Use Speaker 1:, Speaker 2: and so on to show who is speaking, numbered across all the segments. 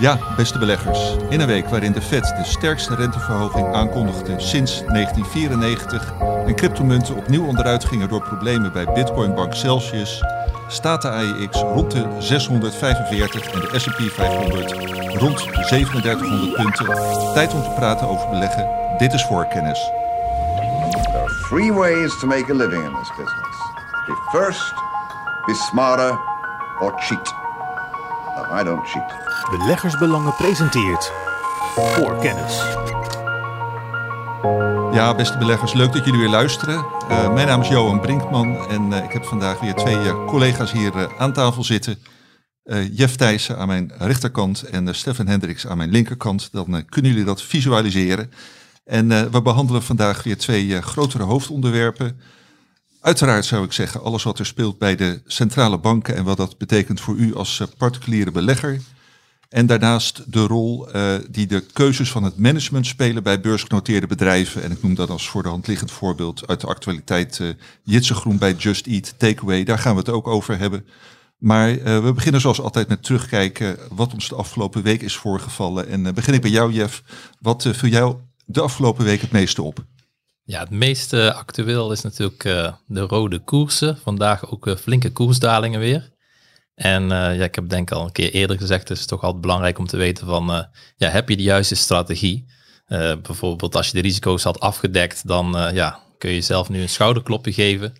Speaker 1: Ja, beste beleggers. In een week waarin de Fed de sterkste renteverhoging aankondigde sinds 1994 en cryptomunten opnieuw onderuit gingen door problemen bij Bitcoinbank Celsius, staat de AEX rond de 645 en de S&P 500 rond de 3700 punten. Tijd om te praten over beleggen. Dit is voorkennis.
Speaker 2: There are three ways to make a living in this business. Be first, be smarter, or cheat. No, I don't cheat.
Speaker 3: Beleggersbelangen presenteert voor kennis.
Speaker 1: Ja, beste beleggers, leuk dat jullie weer luisteren. Uh, mijn naam is Johan Brinkman en uh, ik heb vandaag weer twee uh, collega's hier aan tafel zitten. Jeff Thijssen aan mijn rechterkant en Stefan Hendricks aan mijn linkerkant. Dan kunnen jullie dat visualiseren. En we behandelen vandaag weer twee grotere hoofdonderwerpen. Uiteraard zou ik zeggen, alles wat er speelt bij de centrale banken en wat dat betekent voor u als particuliere belegger. En daarnaast de rol uh, die de keuzes van het management spelen bij beursgenoteerde bedrijven. En ik noem dat als voor de hand liggend voorbeeld uit de actualiteit uh, Jitse Groen bij Just Eat Takeaway. Daar gaan we het ook over hebben. Maar we beginnen zoals altijd met terugkijken wat ons de afgelopen week is voorgevallen. En begin ik bij jou Jeff. Wat viel jou de afgelopen week het meeste op?
Speaker 4: Ja, het meest actueel is natuurlijk de rode koersen. Vandaag ook flinke koersdalingen weer. En ja, ik heb denk al een keer eerder gezegd, het is toch altijd belangrijk om te weten van, ja, heb je de juiste strategie? Bijvoorbeeld als je de risico's had afgedekt, dan ja, kun je jezelf nu een schouderklopje geven.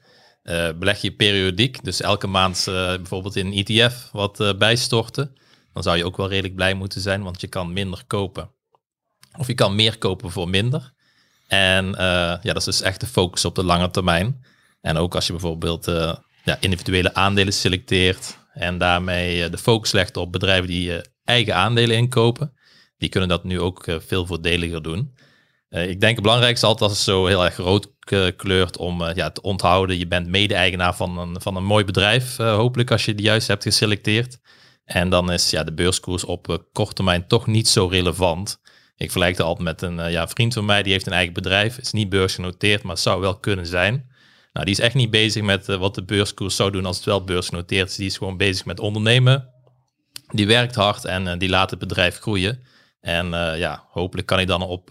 Speaker 4: beleg je periodiek, dus elke maand bijvoorbeeld in een ETF wat bijstorten. Dan zou je ook wel redelijk blij moeten zijn, want je kan minder kopen. Of je kan meer kopen voor minder. En ja, dat is dus echt de focus op de lange termijn. En ook als je bijvoorbeeld ja, individuele aandelen selecteert, en daarmee eh, de focus legt op bedrijven die eh, eigen aandelen inkopen. Die kunnen dat nu ook eh, veel voordeliger doen. ik denk het belangrijkste altijd als het zo heel erg rood kleurt om ja, te onthouden. Je bent mede-eigenaar van een, van een mooi bedrijf, hopelijk als je die juist hebt geselecteerd. En dan is ja, de beurskoers op korte termijn toch niet zo relevant. Ik vergelijk het altijd met een ja, vriend van mij, die heeft een eigen bedrijf. Is niet beursgenoteerd, maar zou wel kunnen zijn. Nou, die is echt niet bezig met uh, wat de beurskoers zou doen als het wel beursgenoteerd is. Die is gewoon bezig met ondernemen. Die werkt hard en uh, die laat het bedrijf groeien. En uh, ja, hopelijk kan hij dan op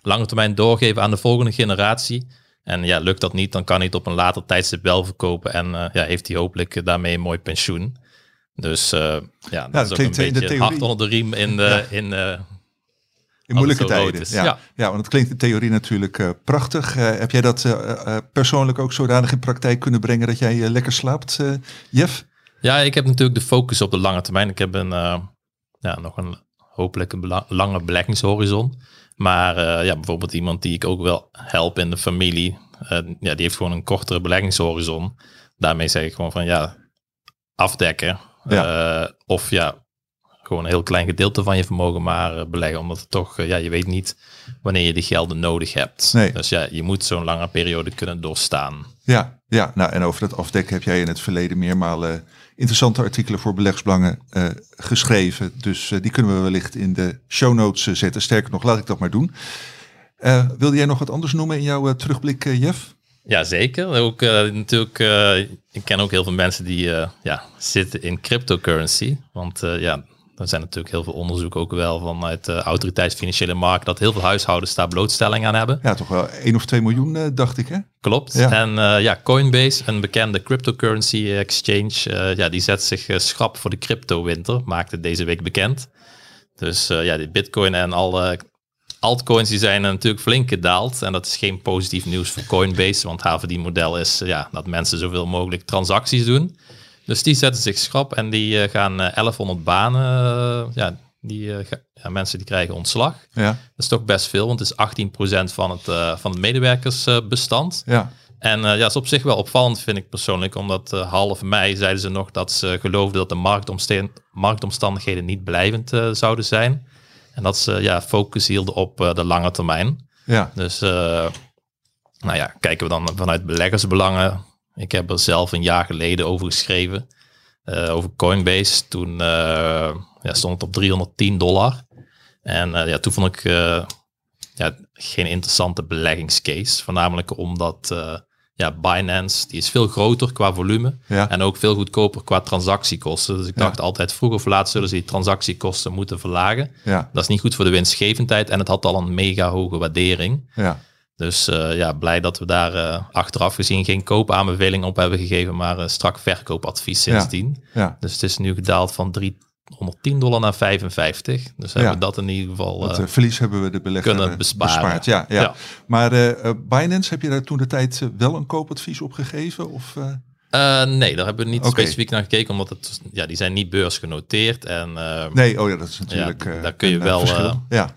Speaker 4: lange termijn doorgeven aan de volgende generatie. En ja, lukt dat niet, dan kan hij het op een later tijdstip wel verkopen. En ja, heeft hij hopelijk daarmee een mooi pensioen. Dus ja, dat, ja, is ook een beetje hard onder de riem in, de, ja. in
Speaker 1: in moeilijke tijden. Ja. ja. Ja. want het klinkt in theorie natuurlijk uh, prachtig. Uh, heb jij dat uh, persoonlijk ook zodanig in praktijk kunnen brengen dat jij lekker slaapt, Jeff?
Speaker 4: Ja, ik heb natuurlijk de focus op de lange termijn. Ik heb een, ja, nog een hopelijk een lange beleggingshorizon. Maar ja, bijvoorbeeld iemand die ik ook wel help in de familie, ja, die heeft gewoon een kortere beleggingshorizon. Daarmee zeg ik gewoon van ja, afdekken. Ja. of ja, gewoon een heel klein gedeelte van je vermogen maar eh, beleggen. Omdat het toch, eh, ja, je weet niet wanneer je die gelden nodig hebt. Nee. Dus ja, je moet zo'n lange periode kunnen doorstaan.
Speaker 1: Ja, ja, nou en over dat afdekken heb jij in het verleden meermalen interessante artikelen voor beleggsbelangen uh, geschreven. Dus die kunnen we wellicht in de show notes zetten. Sterker nog, laat ik dat maar doen. wilde jij nog wat anders noemen in jouw terugblik, Jeff?
Speaker 4: Ja, zeker. Ook natuurlijk, ik ken ook heel veel mensen die ja, zitten in cryptocurrency. Want ja, er zijn natuurlijk heel veel onderzoeken ook wel vanuit de autoriteit financiële markt dat heel veel huishoudens daar blootstelling aan hebben.
Speaker 1: Ja, toch wel 1 of 2 miljoen, uh, dacht ik hè?
Speaker 4: Klopt. En uh, ja, Coinbase, een bekende cryptocurrency exchange, uh, ja, die zet zich schrap voor de crypto-winter, maakte deze week bekend. Dus ja, die bitcoin en alle altcoins die zijn natuurlijk flink gedaald. En dat is geen positief nieuws voor Coinbase, want haar verdienmodel is ja, dat mensen zoveel mogelijk transacties doen. Dus die zetten zich schrap en die uh, gaan 1100 eh, banen, uh, ja, die ja, mensen die krijgen ontslag. Ja. Dat is toch best veel, want het is 18% van het, van het medewerkersbestand.
Speaker 1: ja.
Speaker 4: En ja, dat is op zich wel opvallend, vind ik persoonlijk, omdat half mei zeiden ze nog dat ze geloofden dat de marktomstandigheden niet blijvend zouden zijn. En dat ze ja, focus hielden op de lange termijn.
Speaker 1: Ja.
Speaker 4: Dus nou ja, kijken we dan vanuit beleggersbelangen ik heb er zelf een jaar geleden over geschreven. Uh, over Coinbase. Toen uh, ja, stond het op 310 dollar. En uh, ja, toen vond ik ja, geen interessante beleggingscase. Voornamelijk omdat ja, Binance, die is veel groter qua volume.
Speaker 1: Ja.
Speaker 4: En ook veel goedkoper qua transactiekosten. Dus ik
Speaker 1: Ja.
Speaker 4: dacht altijd, vroeg of laat zullen ze die transactiekosten moeten verlagen.
Speaker 1: Ja,
Speaker 4: Dat is niet goed voor de winstgevendheid. En het had al een mega hoge waardering.
Speaker 1: ja.
Speaker 4: Dus eh, ja, blij dat we daar eh, achteraf gezien geen koopaanbeveling op hebben gegeven, maar een strak verkoopadvies sindsdien.
Speaker 1: ja.
Speaker 4: Dus het is nu gedaald van 310 dollar naar 55. Dus hebben we dat in ieder geval.
Speaker 1: Dat
Speaker 4: eh,
Speaker 1: eh, verlies hebben we de belegger
Speaker 4: kunnen
Speaker 1: eh,
Speaker 4: besparen.
Speaker 1: bespaard. Ja, ja.
Speaker 4: Ja.
Speaker 1: Maar eh, eh, Binance, heb je daar toen de tijd eh, wel een koopadvies op gegeven? Of, eh?
Speaker 4: eh, nee, daar hebben we niet specifiek naar gekeken, omdat het, ja, die zijn niet beursgenoteerd. En eh,
Speaker 1: Nee, oh ja, dat is natuurlijk.
Speaker 4: Ja,
Speaker 1: eh,
Speaker 4: daar kun je
Speaker 1: eh,
Speaker 4: wel, eh,
Speaker 1: ja,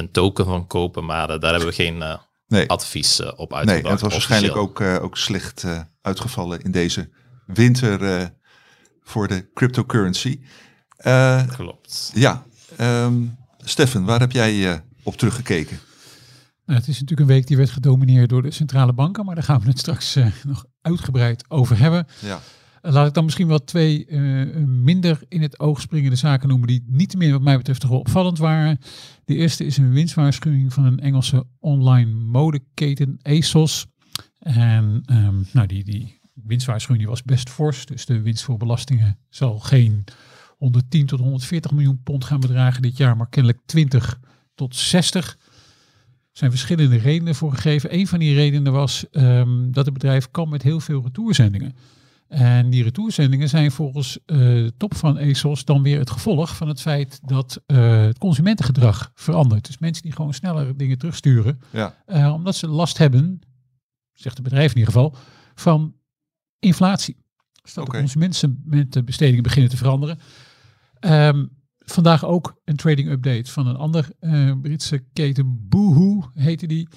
Speaker 4: een token van kopen, maar eh, daar hebben we geen eh,
Speaker 1: nee.
Speaker 4: advies eh, op
Speaker 1: Nee,
Speaker 4: uitgebracht.
Speaker 1: en het was waarschijnlijk ook, eh, ook slecht eh, uitgevallen in deze winter eh, voor de cryptocurrency. Eh,
Speaker 4: Klopt.
Speaker 1: ja, ehm Stefan, waar heb jij eh, op teruggekeken?
Speaker 5: Nou, het is natuurlijk een week die werd gedomineerd door de centrale banken, maar daar gaan we het straks eh, nog uitgebreid over hebben.
Speaker 1: Ja,
Speaker 5: Laat ik dan misschien wel twee eh, minder in het oog springende zaken noemen die niet meer wat mij betreft toch opvallend waren. De eerste is een winstwaarschuwing van een Engelse online modeketen ASOS. En ehm, nou, die, die winstwaarschuwing die was best fors, dus de winst voor belastingen zal geen 110 tot 140 miljoen pond gaan bedragen dit jaar, maar kennelijk 20 tot 60. Er zijn verschillende redenen voor gegeven. Een van die redenen was ehm, dat het bedrijf kan met heel veel retourzendingen. En die retourzendingen zijn volgens eh, top van ASOS dan weer het gevolg van het feit dat eh, het consumentengedrag verandert. Dus mensen die gewoon sneller dingen terugsturen,
Speaker 1: ja,
Speaker 5: eh, omdat ze last hebben, zegt het bedrijf in ieder geval, van inflatie. Dus dat
Speaker 1: Oké.
Speaker 5: de consumentenbestedingen beginnen te veranderen. Ehm, vandaag ook een trading update van een ander Britse keten, Boohoo heette die.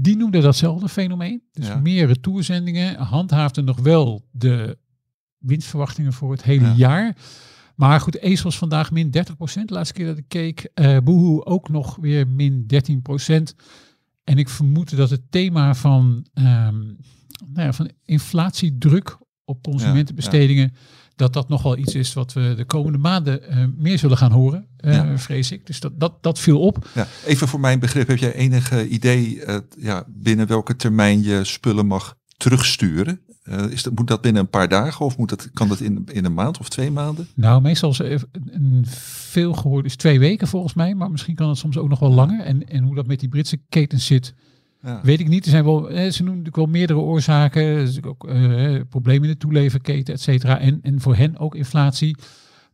Speaker 5: Die noemde datzelfde fenomeen. Dus
Speaker 1: Ja.
Speaker 5: meer retourzendingen, handhaafde nog wel de winstverwachtingen voor het hele
Speaker 1: Ja.
Speaker 5: jaar. Maar goed, ASOS vandaag min 30%. De laatste keer dat ik keek, Boohoo ook nog weer min 13%. En ik vermoed dat het thema van, ehm, nou ja, van inflatiedruk op consumentenbestedingen, dat dat nog wel iets is wat we de komende maanden eh, meer zullen gaan horen,
Speaker 1: Ja.
Speaker 5: vrees ik. Dus dat, dat, dat viel op.
Speaker 1: ja. Even voor mijn begrip, heb jij enige idee eh, ja, binnen welke termijn je spullen mag terugsturen? Is dat, moet dat binnen een paar dagen of moet dat, kan dat in, in een maand of twee maanden?
Speaker 5: Nou, meestal is een veel gehoord is twee weken volgens mij, maar misschien kan het soms ook nog wel langer. En, en hoe dat met die Britse ketens zit,
Speaker 1: Ja.
Speaker 5: weet ik niet. Er zijn wel, eh, ze noemen natuurlijk wel meerdere oorzaken. Er natuurlijk ook eh, problemen in de toeleverketen, et cetera. En, en voor hen ook inflatie.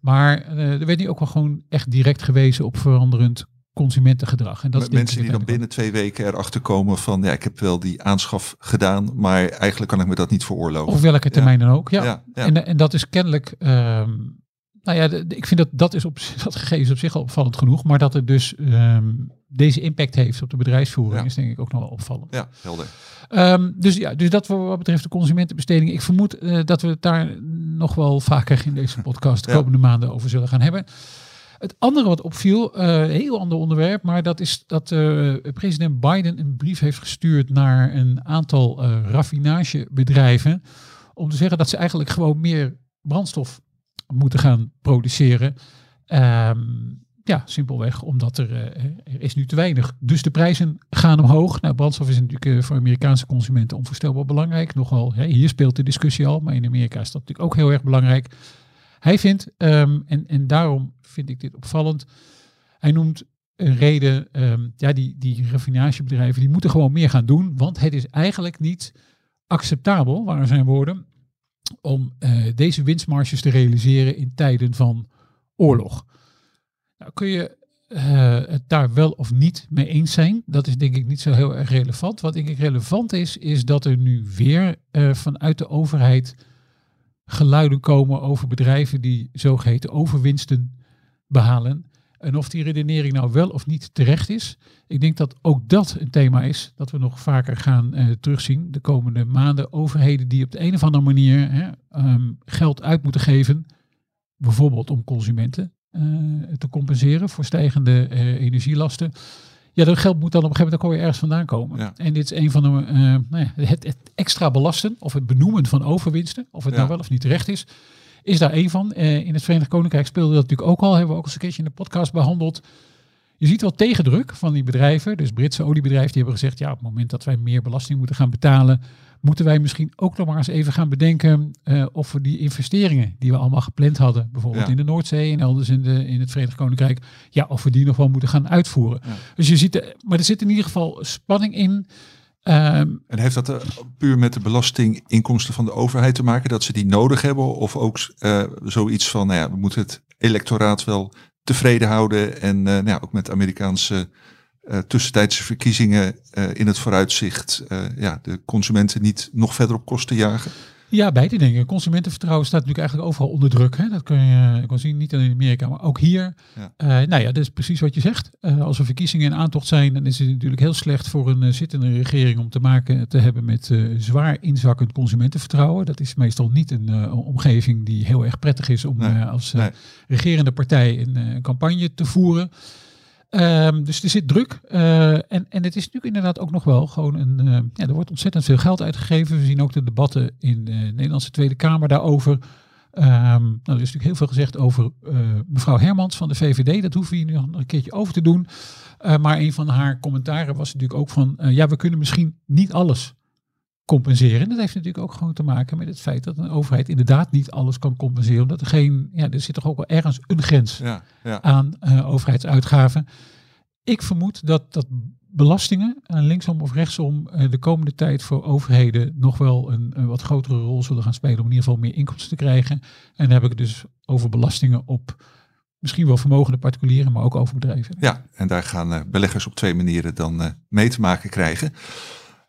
Speaker 5: Maar eh, er werd niet ook wel gewoon echt direct gewezen op veranderend consumentengedrag. En dat is
Speaker 1: Mensen die dan binnen twee weken erachter komen van ja, ik heb wel die aanschaf gedaan, maar eigenlijk kan ik me dat niet veroorloven.
Speaker 5: Of welke termijn dan ook. Ja.
Speaker 1: Ja, ja.
Speaker 5: En, en dat is kennelijk. ehm, nou ja, de- de- ik vind dat dat is op dat gegeven is op zich al opvallend genoeg. Maar dat het dus ehm, deze impact heeft op de bedrijfsvoering
Speaker 1: Ja.
Speaker 5: is denk ik ook nog wel opvallend.
Speaker 1: Ja, helder.
Speaker 5: Ehm, dus ja, dus dat wat betreft de consumentenbesteding. Ik vermoed eh, dat we het daar nog wel vaker in deze podcast de
Speaker 1: Ja.
Speaker 5: komende maanden over zullen gaan hebben. Het andere wat opviel, een heel ander onderwerp, maar dat is dat eh, president Biden een brief heeft gestuurd naar een aantal eh raffinagebedrijven om te zeggen dat ze eigenlijk gewoon meer brandstof moeten gaan produceren. Ehm, ja, simpelweg omdat er, eh, er is nu te weinig. Dus de prijzen gaan omhoog. Nou, brandstof is natuurlijk eh, voor Amerikaanse consumenten onvoorstelbaar belangrijk. Nogal, hè, hier speelt de discussie al, maar in Amerika is dat natuurlijk ook heel erg belangrijk. Hij vindt, ehm, en, en daarom vind ik dit opvallend, hij noemt een reden, ehm, ja, die, die raffinagebedrijven, die moeten gewoon meer gaan doen, want het is eigenlijk niet acceptabel, waren zijn woorden, om eh, deze winstmarges te realiseren in tijden van oorlog. Nou, kun je eh, het daar wel of niet mee eens zijn? Dat is denk ik niet zo heel erg relevant. Wat denk ik relevant is, is dat er nu weer eh, vanuit de overheid geluiden komen over bedrijven die zogeheten overwinsten behalen. En of die redenering nou wel of niet terecht is. Ik denk dat ook dat een thema is dat we nog vaker gaan eh, terugzien de komende maanden. Overheden die op de een of andere manier hè, ehm, geld uit moeten geven. Bijvoorbeeld om consumenten te compenseren voor stijgende eh, energielasten. Ja, dat geld moet dan op een gegeven moment ook alweer ergens vandaan komen.
Speaker 1: Ja.
Speaker 5: En dit is een van de, eh, nou ja, het, het extra belasten of het benoemen van overwinsten, of het
Speaker 1: Ja.
Speaker 5: nou wel of niet terecht is, is daar één van. Eh, in het Verenigd Koninkrijk speelde dat natuurlijk ook al, hebben we ook eens een keertje in de podcast behandeld. Je ziet wel tegendruk van die bedrijven, dus Britse oliebedrijven, die hebben gezegd, ja, op het moment dat wij meer belasting moeten gaan betalen, moeten wij misschien ook nog maar eens even gaan bedenken eh, of we die investeringen die we allemaal gepland hadden, bijvoorbeeld
Speaker 1: Ja.
Speaker 5: in de Noordzee en elders in, de, in het Verenigd Koninkrijk, ja, of we die nog wel moeten gaan uitvoeren.
Speaker 1: Ja.
Speaker 5: Dus je ziet, er- maar er zit in ieder geval spanning in. Ehm,
Speaker 1: En heeft dat eh, puur met de belastinginkomsten van de overheid te maken, dat ze die nodig hebben? Of ook eh, zoiets van, nou ja, we moeten het electoraat wel tevreden houden en eh, nou ja, ook met Amerikaanse eh, tussentijdse verkiezingen eh, in het vooruitzicht eh, ja, de consumenten niet nog verder op kosten jagen?
Speaker 5: Ja, beide dingen. Consumentenvertrouwen staat natuurlijk eigenlijk overal onder druk. Hè? Dat kun je kan zien, niet alleen in Amerika, maar ook hier.
Speaker 1: Ja.
Speaker 5: Nou ja, dat is precies wat je zegt. Als er verkiezingen in aantocht zijn, dan is het natuurlijk heel slecht voor een zittende regering om te maken te hebben met zwaar inzakkend consumentenvertrouwen. Dat is meestal niet een omgeving die heel erg prettig is om
Speaker 1: Nee,
Speaker 5: als
Speaker 1: nee.
Speaker 5: regerende partij een campagne te voeren. Ehm, dus er zit druk. eh, en, en het is natuurlijk inderdaad ook nog wel gewoon een. eh, ja, er wordt ontzettend veel geld uitgegeven. We zien ook de debatten in de Nederlandse Tweede Kamer daarover. Ehm, nou, er is natuurlijk heel veel gezegd over eh, mevrouw Hermans van de VVD. Dat hoeven we hier nog een keertje over te doen. Maar een van haar commentaren was natuurlijk ook van. ja, we kunnen misschien niet alles compenseren. En dat heeft natuurlijk ook gewoon te maken met het feit dat een overheid inderdaad niet alles kan compenseren. Omdat er geen. Ja, er zit toch ook wel ergens een grens
Speaker 1: Ja, ja.
Speaker 5: aan eh, overheidsuitgaven. Ik vermoed dat, dat belastingen, eh, linksom of rechtsom, eh, de komende tijd voor overheden nog wel een, een wat grotere rol zullen gaan spelen om in ieder geval meer inkomsten te krijgen. En dan heb ik het dus over belastingen op misschien wel vermogende particulieren, maar ook over bedrijven.
Speaker 1: Ja, en daar gaan beleggers op twee manieren dan mee te maken krijgen.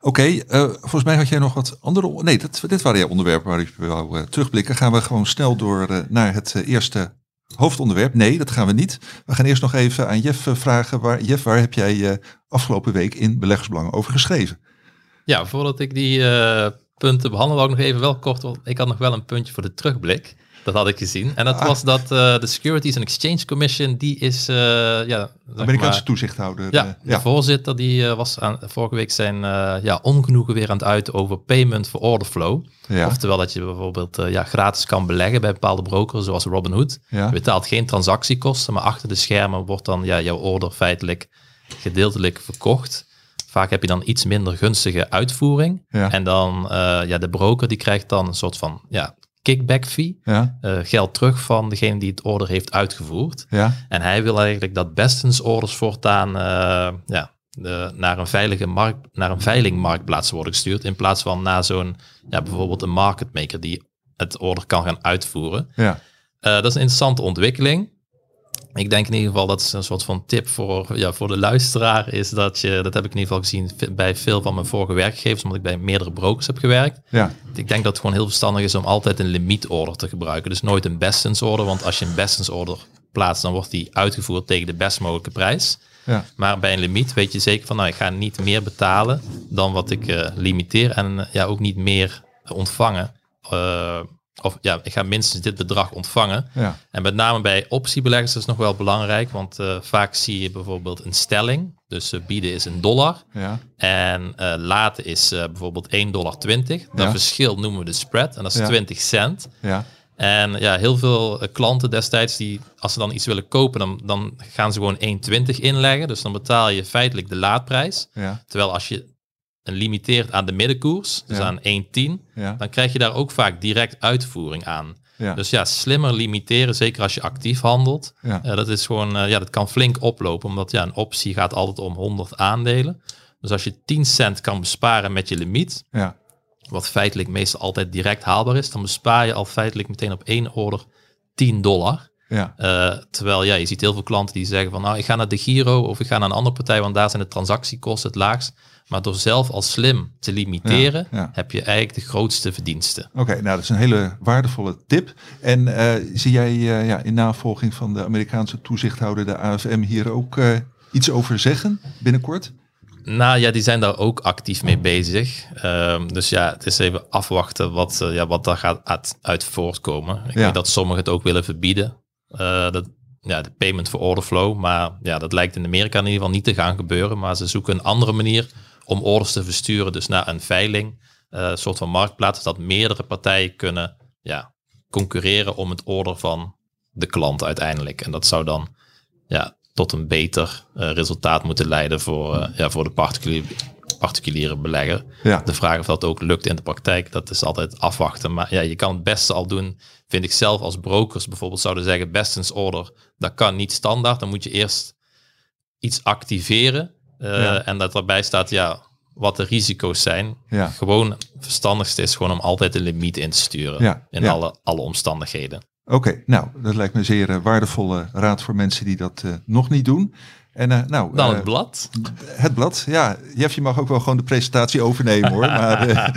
Speaker 1: Oké, eh, volgens mij had jij nog wat andere... Nee, dat, dit waren jouw onderwerpen waar ik wou eh, terugblikken. Gaan we gewoon snel door eh, naar het eerste hoofdonderwerp? Nee, dat gaan we niet. We gaan eerst nog even aan Jeff vragen. Waar, Jeff, waar heb jij afgelopen week in Beleggersbelangen over geschreven?
Speaker 4: Ja, voordat ik die punten behandel, wou ik nog even wel kort, ik had nog wel een puntje voor de terugblik. Dat had ik gezien. En dat
Speaker 1: Ah.
Speaker 4: was dat eh, de Securities and Exchange Commission, die is, eh ja,
Speaker 1: Amerikaanse
Speaker 4: maar-
Speaker 1: toezichthouder.
Speaker 4: ja,
Speaker 1: eh,
Speaker 4: de voorzitter die was aan, vorige week zijn ja, ongenoegen weer aan het uiten over payment for order flow.
Speaker 1: ja,
Speaker 4: Oftewel dat je bijvoorbeeld ja, gratis kan beleggen bij bepaalde brokers zoals Robinhood.
Speaker 1: ja,
Speaker 4: Je betaalt geen transactiekosten, maar achter de schermen wordt dan ja, jouw order feitelijk gedeeltelijk verkocht. Vaak heb je dan iets minder gunstige uitvoering.
Speaker 1: ja,
Speaker 4: En dan ja, de broker die krijgt dan een soort van ja, kickback fee.
Speaker 1: ja,
Speaker 4: eh, geld terug van degene die het order heeft uitgevoerd.
Speaker 1: ja,
Speaker 4: En hij wil eigenlijk dat bestens orders voortaan eh, ja, de, naar, een veilige markt, naar een veilingmarktplaats worden gestuurd. In plaats van naar zo'n, ja, bijvoorbeeld een market maker die het order kan gaan uitvoeren.
Speaker 1: ja,
Speaker 4: Eh, dat is een interessante ontwikkeling. Ik denk in ieder geval dat is een soort van tip voor, ja, voor de luisteraar. Is dat je, dat heb ik in ieder geval gezien bij veel van mijn vorige werkgevers, omdat ik bij meerdere brokers heb gewerkt.
Speaker 1: ja,
Speaker 4: Ik denk dat het gewoon heel verstandig is om altijd een limietorder te gebruiken. Dus nooit een bestens order, want als je een bestens order plaatst, dan wordt die uitgevoerd tegen de best mogelijke prijs.
Speaker 1: ja,
Speaker 4: Maar bij een limiet weet je zeker van, nou, ik ga niet meer betalen dan wat ik eh, limiteer en eh, ja, ook niet meer ontvangen. Eh, of ja, ik ga minstens dit bedrag ontvangen.
Speaker 1: ja,
Speaker 4: En met name bij optiebeleggers is het nog wel belangrijk, want eh, vaak zie je bijvoorbeeld een stelling. Dus eh, bieden is een dollar
Speaker 1: ja,
Speaker 4: en eh, laten is bijvoorbeeld 1,20 dollar. Dat
Speaker 1: Ja.
Speaker 4: verschil noemen we de spread en dat is
Speaker 1: Ja.
Speaker 4: 20 cent.
Speaker 1: ja,
Speaker 4: En ja, heel veel klanten destijds, die, als ze dan iets willen kopen, dan, dan gaan ze gewoon 1,20 inleggen. Dus dan betaal je feitelijk de laadprijs.
Speaker 1: ja,
Speaker 4: Terwijl als je een limiteert aan de middenkoers, dus
Speaker 1: Ja.
Speaker 4: aan 1,10,
Speaker 1: ja,
Speaker 4: dan krijg je daar ook vaak direct uitvoering aan.
Speaker 1: ja,
Speaker 4: Dus ja, slimmer limiteren, zeker als je actief handelt. Eh, dat is gewoon, eh, ja, dat kan flink oplopen, omdat ja, een optie gaat altijd om 100 aandelen. Dus als je 10 cent kan besparen met je limiet,
Speaker 1: ja,
Speaker 4: wat feitelijk meestal altijd direct haalbaar is, dan bespaar je al feitelijk meteen op één order 10 dollar.
Speaker 1: ja,
Speaker 4: Eh, terwijl ja, je ziet heel veel klanten die zeggen van nou, ik ga naar de Giro of ik ga naar een andere partij, want daar zijn de transactiekosten het laagst. Maar door zelf al slim te limiteren,
Speaker 1: Ja, ja.
Speaker 4: heb je eigenlijk de grootste verdiensten.
Speaker 1: Oké, nou dat is een hele waardevolle tip. En eh, zie jij eh, ja, in navolging van de Amerikaanse toezichthouder, de AFM, hier ook eh, iets over zeggen binnenkort?
Speaker 4: Nou ja, die zijn daar ook actief mee bezig. Ehm, dus ja, het is even afwachten wat, ja, wat daar gaat uit, uit voortkomen. Ik weet dat sommigen het ook willen verbieden. Dat, ja, de payment for order flow. Maar ja, dat lijkt in Amerika in ieder geval niet te gaan gebeuren. Maar ze zoeken een andere manier om orders te versturen. Dus naar een veiling, eh, een soort van marktplaats. Dat meerdere partijen kunnen ja, concurreren om het order van de klant uiteindelijk. En dat zou dan ja, tot een beter eh, resultaat moeten leiden voor, eh, ja, voor de particuliere, particuliere belegger.
Speaker 1: Ja.
Speaker 4: De vraag of dat ook lukt in de praktijk, dat is altijd afwachten. Maar ja, je kan het beste al doen, vind ik zelf als brokers bijvoorbeeld zouden zeggen, bestens order, dat kan niet standaard. Dan moet je eerst iets activeren eh,
Speaker 1: Ja.
Speaker 4: en dat erbij staat, ja, wat de risico's zijn.
Speaker 1: Ja.
Speaker 4: Gewoon het verstandigste is gewoon om altijd een limiet in te sturen
Speaker 1: Ja,
Speaker 4: in. Alle, alle omstandigheden.
Speaker 1: Oké, nou, dat lijkt me een zeer eh, waardevolle raad voor mensen die dat eh, nog niet doen. En eh, nou,
Speaker 4: Dan
Speaker 1: eh,
Speaker 4: het blad.
Speaker 1: het blad. Ja, Jeff, je mag ook wel gewoon de presentatie overnemen hoor. Maar eh,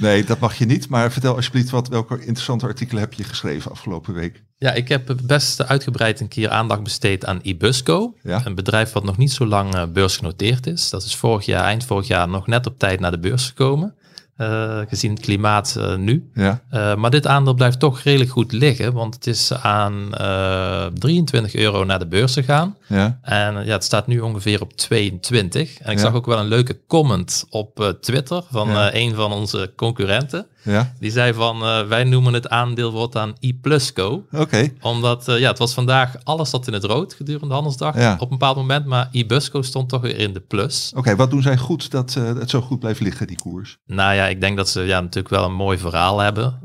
Speaker 1: nee, dat mag je niet. Maar vertel alsjeblieft wat, welke interessante artikelen heb je geschreven afgelopen week?
Speaker 4: Ja, ik heb best uitgebreid een keer aandacht besteed aan Ibusco.
Speaker 1: Ja.
Speaker 4: Een bedrijf wat nog niet zo lang eh, beursgenoteerd is. Dat is vorig jaar, eind vorig jaar, nog net op tijd naar de beurs gekomen. Eh, gezien het klimaat eh, nu.
Speaker 1: Ja,
Speaker 4: Eh, maar dit aandeel blijft toch redelijk goed liggen, want het is aan eh 23 euro naar de beurs gegaan.
Speaker 1: ja,
Speaker 4: En ja, het staat nu ongeveer op 22. En ik
Speaker 1: Ja.
Speaker 4: zag ook wel een leuke comment op Twitter van een van onze concurrenten.
Speaker 1: Ja.
Speaker 4: Die zei van, eh, wij noemen het aandeel wordt aan iPlusco.
Speaker 1: Oké,
Speaker 4: Omdat, eh, ja, het was vandaag, alles zat in het rood gedurende de handelsdag
Speaker 1: Ja.
Speaker 4: op een bepaald moment. Maar iBusco stond toch weer in de plus.
Speaker 1: Oké, wat doen zij goed dat eh, het zo goed blijft liggen, die koers?
Speaker 4: Nou ja, ik denk dat ze ja, natuurlijk wel een mooi verhaal hebben.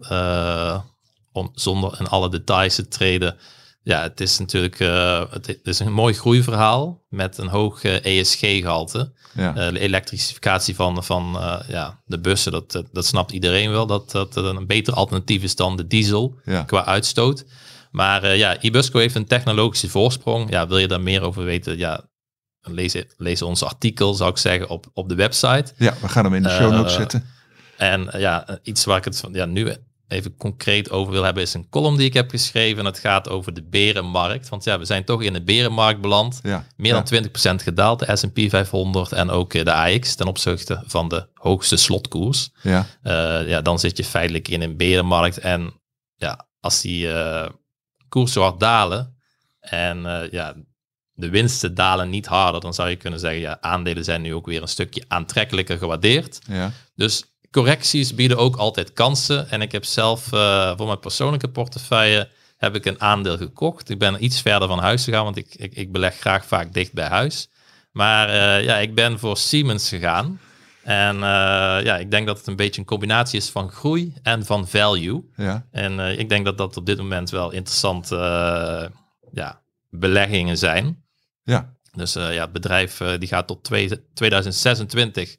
Speaker 4: Om, zonder in alle details te treden. Ja, het is natuurlijk eh, het is een mooi groeiverhaal met een hoog eh, ESG-gehalte.
Speaker 1: Ja,
Speaker 4: Eh, de elektrificatie van, van ja, de bussen, dat, dat, snapt iedereen wel. Dat dat een beter alternatief is dan de diesel
Speaker 1: ja,
Speaker 4: qua uitstoot. Maar ja, Ibusco heeft een technologische voorsprong. Ja, wil je daar meer over weten? Ja, lees, lees ons artikel, zou ik zeggen, op, op de website.
Speaker 1: ja, we gaan hem in de show notes zetten.
Speaker 4: En ja, iets waar ik het van, ja, nu even concreet over wil hebben, is een column die ik heb geschreven. En het gaat over de berenmarkt. Want ja, we zijn toch in de berenmarkt beland.
Speaker 1: Ja,
Speaker 4: Meer
Speaker 1: ja,
Speaker 4: dan 20% gedaald, de S&P 500 en ook eh, de AX ten opzichte van de hoogste slotkoers.
Speaker 1: Ja,
Speaker 4: Eh, ja, dan zit je feitelijk in een berenmarkt. En ja, als die eh koersen hard dalen en ja, de winsten dalen niet harder, dan zou je kunnen zeggen, ja, aandelen zijn nu ook weer een stukje aantrekkelijker gewaardeerd.
Speaker 1: ja,
Speaker 4: Dus correcties bieden ook altijd kansen. En ik heb zelf eh, voor mijn persoonlijke portefeuille heb ik een aandeel gekocht. Ik ben iets verder van huis gegaan, want ik, ik, ik beleg graag vaak dicht bij huis. Maar eh, ja, ik ben voor Siemens gegaan. En eh, ja, ik denk dat het een beetje een combinatie is van groei en van value.
Speaker 1: ja,
Speaker 4: En ik denk dat dat op dit moment wel interessante ja, beleggingen zijn.
Speaker 1: ja,
Speaker 4: Dus ja, het bedrijf die gaat tot twee- 2026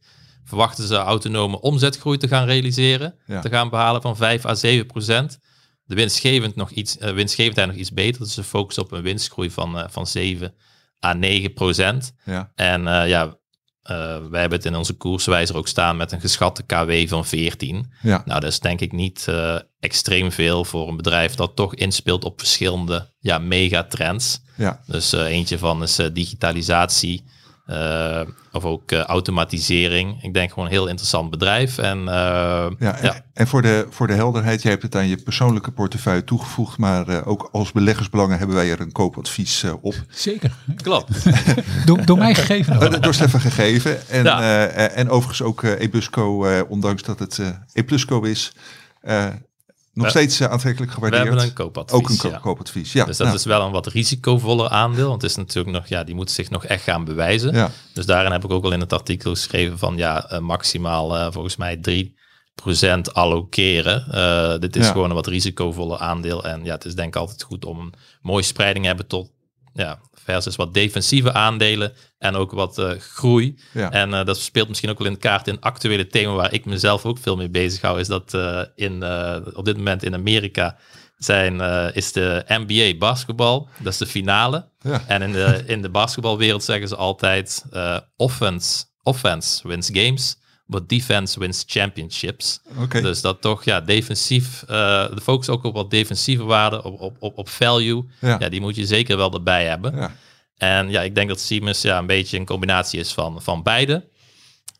Speaker 4: verwachten ze autonome omzetgroei te gaan realiseren,
Speaker 1: Ja.
Speaker 4: te gaan behalen van 5 à 7 procent. De winstgevend nog iets, eh, winstgevendheid nog iets beter, dus ze focussen op een winstgroei van, eh, van 7 à 9 procent.
Speaker 1: ja,
Speaker 4: En eh, ja, wij hebben het in onze koerswijzer ook staan met een geschatte KW van 14.
Speaker 1: ja,
Speaker 4: Nou, dat is denk ik niet extreem veel voor een bedrijf dat toch inspeelt op verschillende ja, megatrends.
Speaker 1: ja.
Speaker 4: Dus eentje van is digitalisatie eh, of ook eh, automatisering. Ik denk gewoon een heel interessant bedrijf. En eh,
Speaker 1: Ja,
Speaker 4: ja,
Speaker 1: en, voor, de, voor de helderheid, jij hebt het aan je persoonlijke portefeuille toegevoegd, maar eh, ook als beleggersbelangen hebben wij er een koopadvies eh, op.
Speaker 5: Zeker.
Speaker 4: klopt.
Speaker 5: Door, door mij gegeven. ook.
Speaker 1: Uh, door Stefan gegeven. En,
Speaker 4: Ja.
Speaker 1: en overigens ook eh, Ebusco, eh, ondanks dat het eh Eplusco is, eh, nog
Speaker 4: We-
Speaker 1: steeds eh, aantrekkelijk
Speaker 4: We
Speaker 1: gewaardeerd.
Speaker 4: hebben een koopadvies.
Speaker 1: ook een ko-
Speaker 4: ja.
Speaker 1: koopadvies. Ja,
Speaker 4: Dus dat
Speaker 1: nou,
Speaker 4: is wel een wat risicovoller aandeel. Want het is natuurlijk nog, ja, die moet zich nog echt gaan bewijzen.
Speaker 1: ja,
Speaker 4: Dus daarin heb ik ook al in het artikel geschreven van ja, eh, maximaal eh, volgens mij 3% allokeren. Dit is
Speaker 1: Ja.
Speaker 4: gewoon een wat risicovolle aandeel. En ja, het is denk ik altijd goed om een mooie spreiding te hebben tot ja, versus wat defensieve aandelen en ook wat eh, groei.
Speaker 1: ja.
Speaker 4: En eh, dat speelt misschien ook wel in de kaart in het actuele thema waar ik mezelf ook veel mee bezig hou, is dat eh, in, op dit moment in Amerika zijn, is de NBA basketbal, dat is de finale.
Speaker 1: ja.
Speaker 4: En in de, in de basketbalwereld zeggen ze altijd offense, offense wins games, but defense wins championships. Dus dat toch ja, defensief, eh, de focus ook op wat defensieve waarden, op, op, op, op value.
Speaker 1: Ja.
Speaker 4: Ja. die moet je zeker wel erbij hebben.
Speaker 1: Ja.
Speaker 4: En ja, ik denk dat Siemens ja, een beetje een combinatie is van, van beide.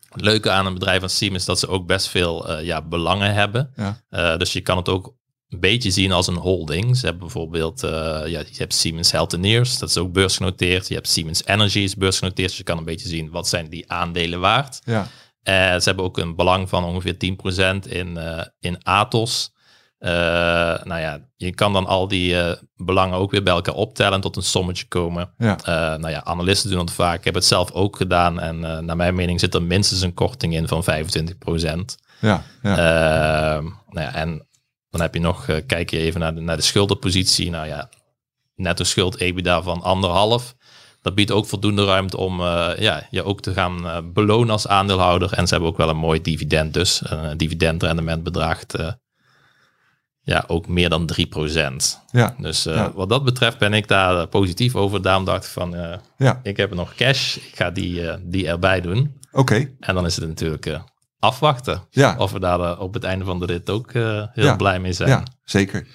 Speaker 4: Het leuke aan een bedrijf als Siemens is dat ze ook best veel eh, ja, belangen hebben.
Speaker 1: Ja.
Speaker 4: Eh, dus je kan het ook een beetje zien als een holding. Ze hebben bijvoorbeeld, ja, je hebt Siemens Healthineers, dat is ook beursgenoteerd. Je hebt Siemens Energy is beursgenoteerd, dus je kan een beetje zien wat zijn die aandelen waard.
Speaker 1: Ja.
Speaker 4: Eh, ze hebben ook een belang van ongeveer 10% in, eh, in Atos. Eh, nou ja, je kan dan al die belangen ook weer bij elkaar optellen en tot een sommetje komen.
Speaker 1: Ja.
Speaker 4: Nou ja, analisten doen dat vaak. Ik heb het zelf ook gedaan en naar mijn mening zit er minstens een korting in van 25
Speaker 1: Ja, ja.
Speaker 4: Nou ja, en dan heb je nog, kijk je even naar de, naar de schuldenpositie. Nou ja, netto schuld EBITDA van anderhalf. Dat biedt ook voldoende ruimte om eh, ja, je ook te gaan eh, belonen als aandeelhouder. En ze hebben ook wel een mooi dividend dus. Een dividendrendement bedraagt eh, ja, ook meer dan 3%.
Speaker 1: ja,
Speaker 4: Dus eh,
Speaker 1: Ja.
Speaker 4: wat dat betreft ben ik daar eh, positief over. Daarom dacht ik van, eh,
Speaker 1: ja.
Speaker 4: ik heb nog cash. Ik ga die, eh, die erbij doen.
Speaker 1: Oké.
Speaker 4: En dan is het natuurlijk eh, afwachten.
Speaker 1: Ja.
Speaker 4: Of we daar eh, op het einde van de rit ook eh, heel
Speaker 1: Ja.
Speaker 4: blij mee zijn.
Speaker 1: Ja, zeker.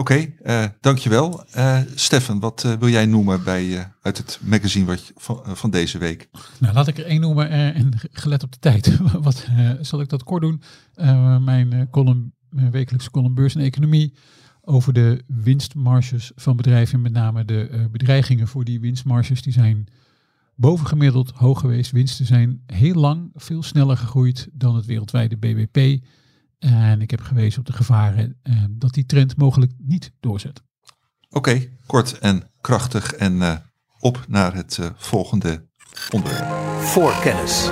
Speaker 1: Oké, eh, dankjewel. Eh Stefan, wat eh, wil jij noemen bij, uit het magazine wat, van, deze week?
Speaker 5: Nou, laat ik er één noemen en gelet op de tijd. Wat zal ik dat kort doen? Mijn column, mijn wekelijkse column Beurs en Economie over de winstmarges van bedrijven. Met name de bedreigingen voor die winstmarges. Die zijn bovengemiddeld hoog geweest. Winsten zijn heel lang veel sneller gegroeid dan het wereldwijde BBP. En ik heb gewezen op de gevaren eh, dat die trend mogelijk niet doorzet.
Speaker 1: Oké, kort en krachtig en eh, op naar het eh, volgende onderwerp.
Speaker 3: Voorkennis.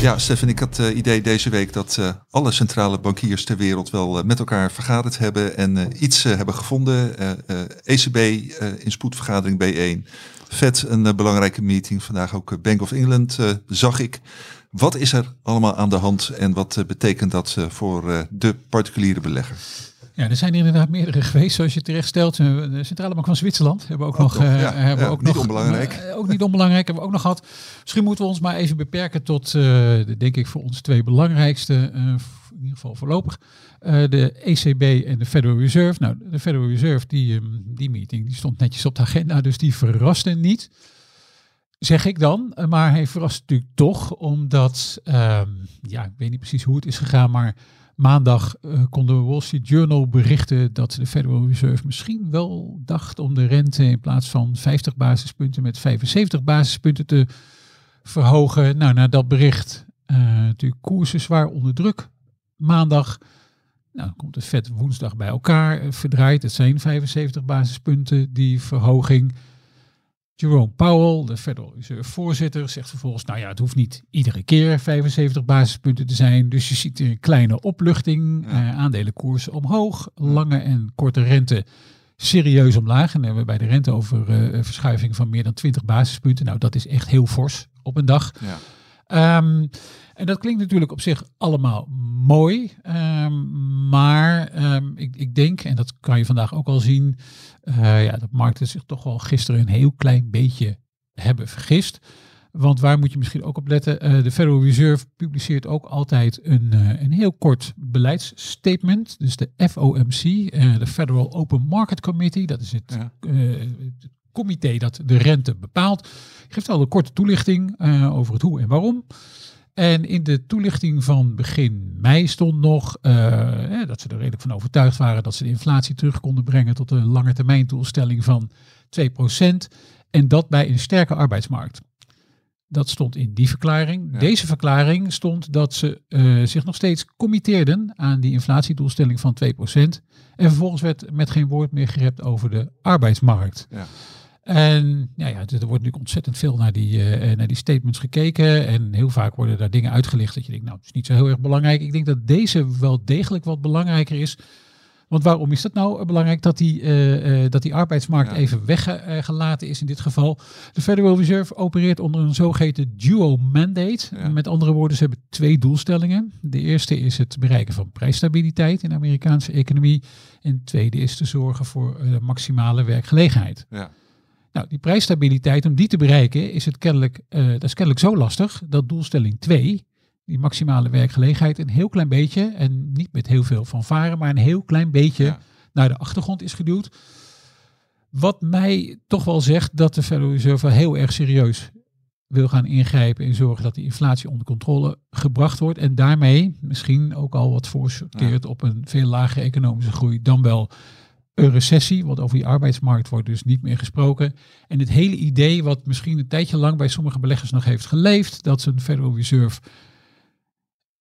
Speaker 1: Ja, Stefan, ik had het idee deze week dat eh, alle centrale bankiers ter wereld wel met elkaar vergaderd hebben en eh, iets hebben gevonden. Eh, eh, ECB eh, in spoedvergadering B1. Fed een belangrijke meeting. Vandaag ook Bank of England eh, zag ik. Wat is er allemaal aan de hand en wat eh, betekent dat eh, voor eh, de particuliere belegger?
Speaker 5: Ja, er zijn er inderdaad meerdere geweest, zoals je terecht stelt. De Centrale Bank van Zwitserland hebben we ook, nog.
Speaker 1: nog, ja.
Speaker 5: hebben
Speaker 1: Ja,
Speaker 5: ook
Speaker 1: niet
Speaker 5: nog
Speaker 1: onbelangrijk.
Speaker 5: ook niet onbelangrijk hebben we ook nog gehad. Misschien moeten we ons maar even beperken tot, de, denk ik, voor ons twee belangrijkste, in ieder geval voorlopig. De ECB en de Federal Reserve. Nou, de Federal Reserve, die, ehm, die meeting, die stond netjes op de agenda, dus die verraste niet. Zeg ik dan, Eh, maar hij verrast natuurlijk toch, omdat, ehm, ja, ik weet niet precies hoe het is gegaan, maar Maandag eh, kon de Wall Street Journal berichten dat de Federal Reserve misschien wel dacht om de rente in plaats van 50 basispunten met 75 basispunten te verhogen. Nou, na dat bericht natuurlijk koersen zwaar onder druk. Maandag nou, komt de Fed woensdag bij elkaar, verdraait. Het zijn 75 basispunten, die verhoging. Jerome Powell, de Federal Reserve voorzitter, zegt vervolgens, nou ja, het hoeft niet iedere keer 75 basispunten te zijn. Dus je ziet een kleine opluchting, eh, aandelenkoersen omhoog, lange en korte rente serieus omlaag. En dan hebben we bij de rente over een verschuiving van meer dan 20 basispunten. Nou, dat is echt heel fors op een dag.
Speaker 1: Ja.
Speaker 5: Ehm, en dat klinkt natuurlijk op zich allemaal mooi. ehm, maar ehm, ik, ik denk, en dat kan je vandaag ook al zien, eh, ja, dat markten zich toch wel gisteren een heel klein beetje hebben vergist. Want waar moet je misschien ook op letten? Eh, de Federal Reserve publiceert ook altijd een, eh, een heel kort beleidsstatement. Dus de FOMC, de Federal Open Market Committee, dat is het
Speaker 1: Ja.
Speaker 5: Comité dat de rente bepaalt, geeft al een korte toelichting eh, over het hoe en waarom. En in de toelichting van begin mei stond nog eh, dat ze er redelijk van overtuigd waren dat ze de inflatie terug konden brengen tot een lange termijn doelstelling van 2%. En dat bij een sterke arbeidsmarkt. Dat stond in die verklaring.
Speaker 1: Ja.
Speaker 5: Deze verklaring stond dat ze eh, zich nog steeds committeerden aan die inflatiedoelstelling van 2%. En vervolgens werd met geen woord meer gerept over de arbeidsmarkt.
Speaker 1: Ja.
Speaker 5: En ja, ja, er wordt natuurlijk ontzettend veel naar die, eh, naar die statements gekeken. En heel vaak worden daar dingen uitgelicht dat je denkt, nou, het is niet zo heel erg belangrijk. Ik denk dat deze wel degelijk wat belangrijker is. Want waarom is dat nou belangrijk dat die, eh, eh, dat die arbeidsmarkt
Speaker 1: Ja.
Speaker 5: even weggelaten is in dit geval? De Federal Reserve opereert onder een zogeheten dual mandate.
Speaker 1: Ja.
Speaker 5: Met andere woorden, ze hebben twee doelstellingen. De eerste is het bereiken van prijsstabiliteit in de Amerikaanse economie. En de tweede is te zorgen voor eh, maximale werkgelegenheid.
Speaker 1: Ja.
Speaker 5: Nou, die prijsstabiliteit, om die te bereiken, is het kennelijk, eh, dat is kennelijk zo lastig dat doelstelling 2, die maximale werkgelegenheid, een heel klein beetje, en niet met heel veel fanfare, maar een heel klein beetje
Speaker 1: Ja.
Speaker 5: naar de achtergrond is geduwd. Wat mij toch wel zegt dat de Federal Reserve heel erg serieus wil gaan ingrijpen en zorgen dat die inflatie onder controle gebracht wordt. En daarmee misschien ook al wat voorsorteert op een veel lagere economische groei dan wel een recessie. Want over die arbeidsmarkt wordt dus niet meer gesproken. En het hele idee wat misschien een tijdje lang bij sommige beleggers nog heeft geleefd, dat ze een Federal Reserve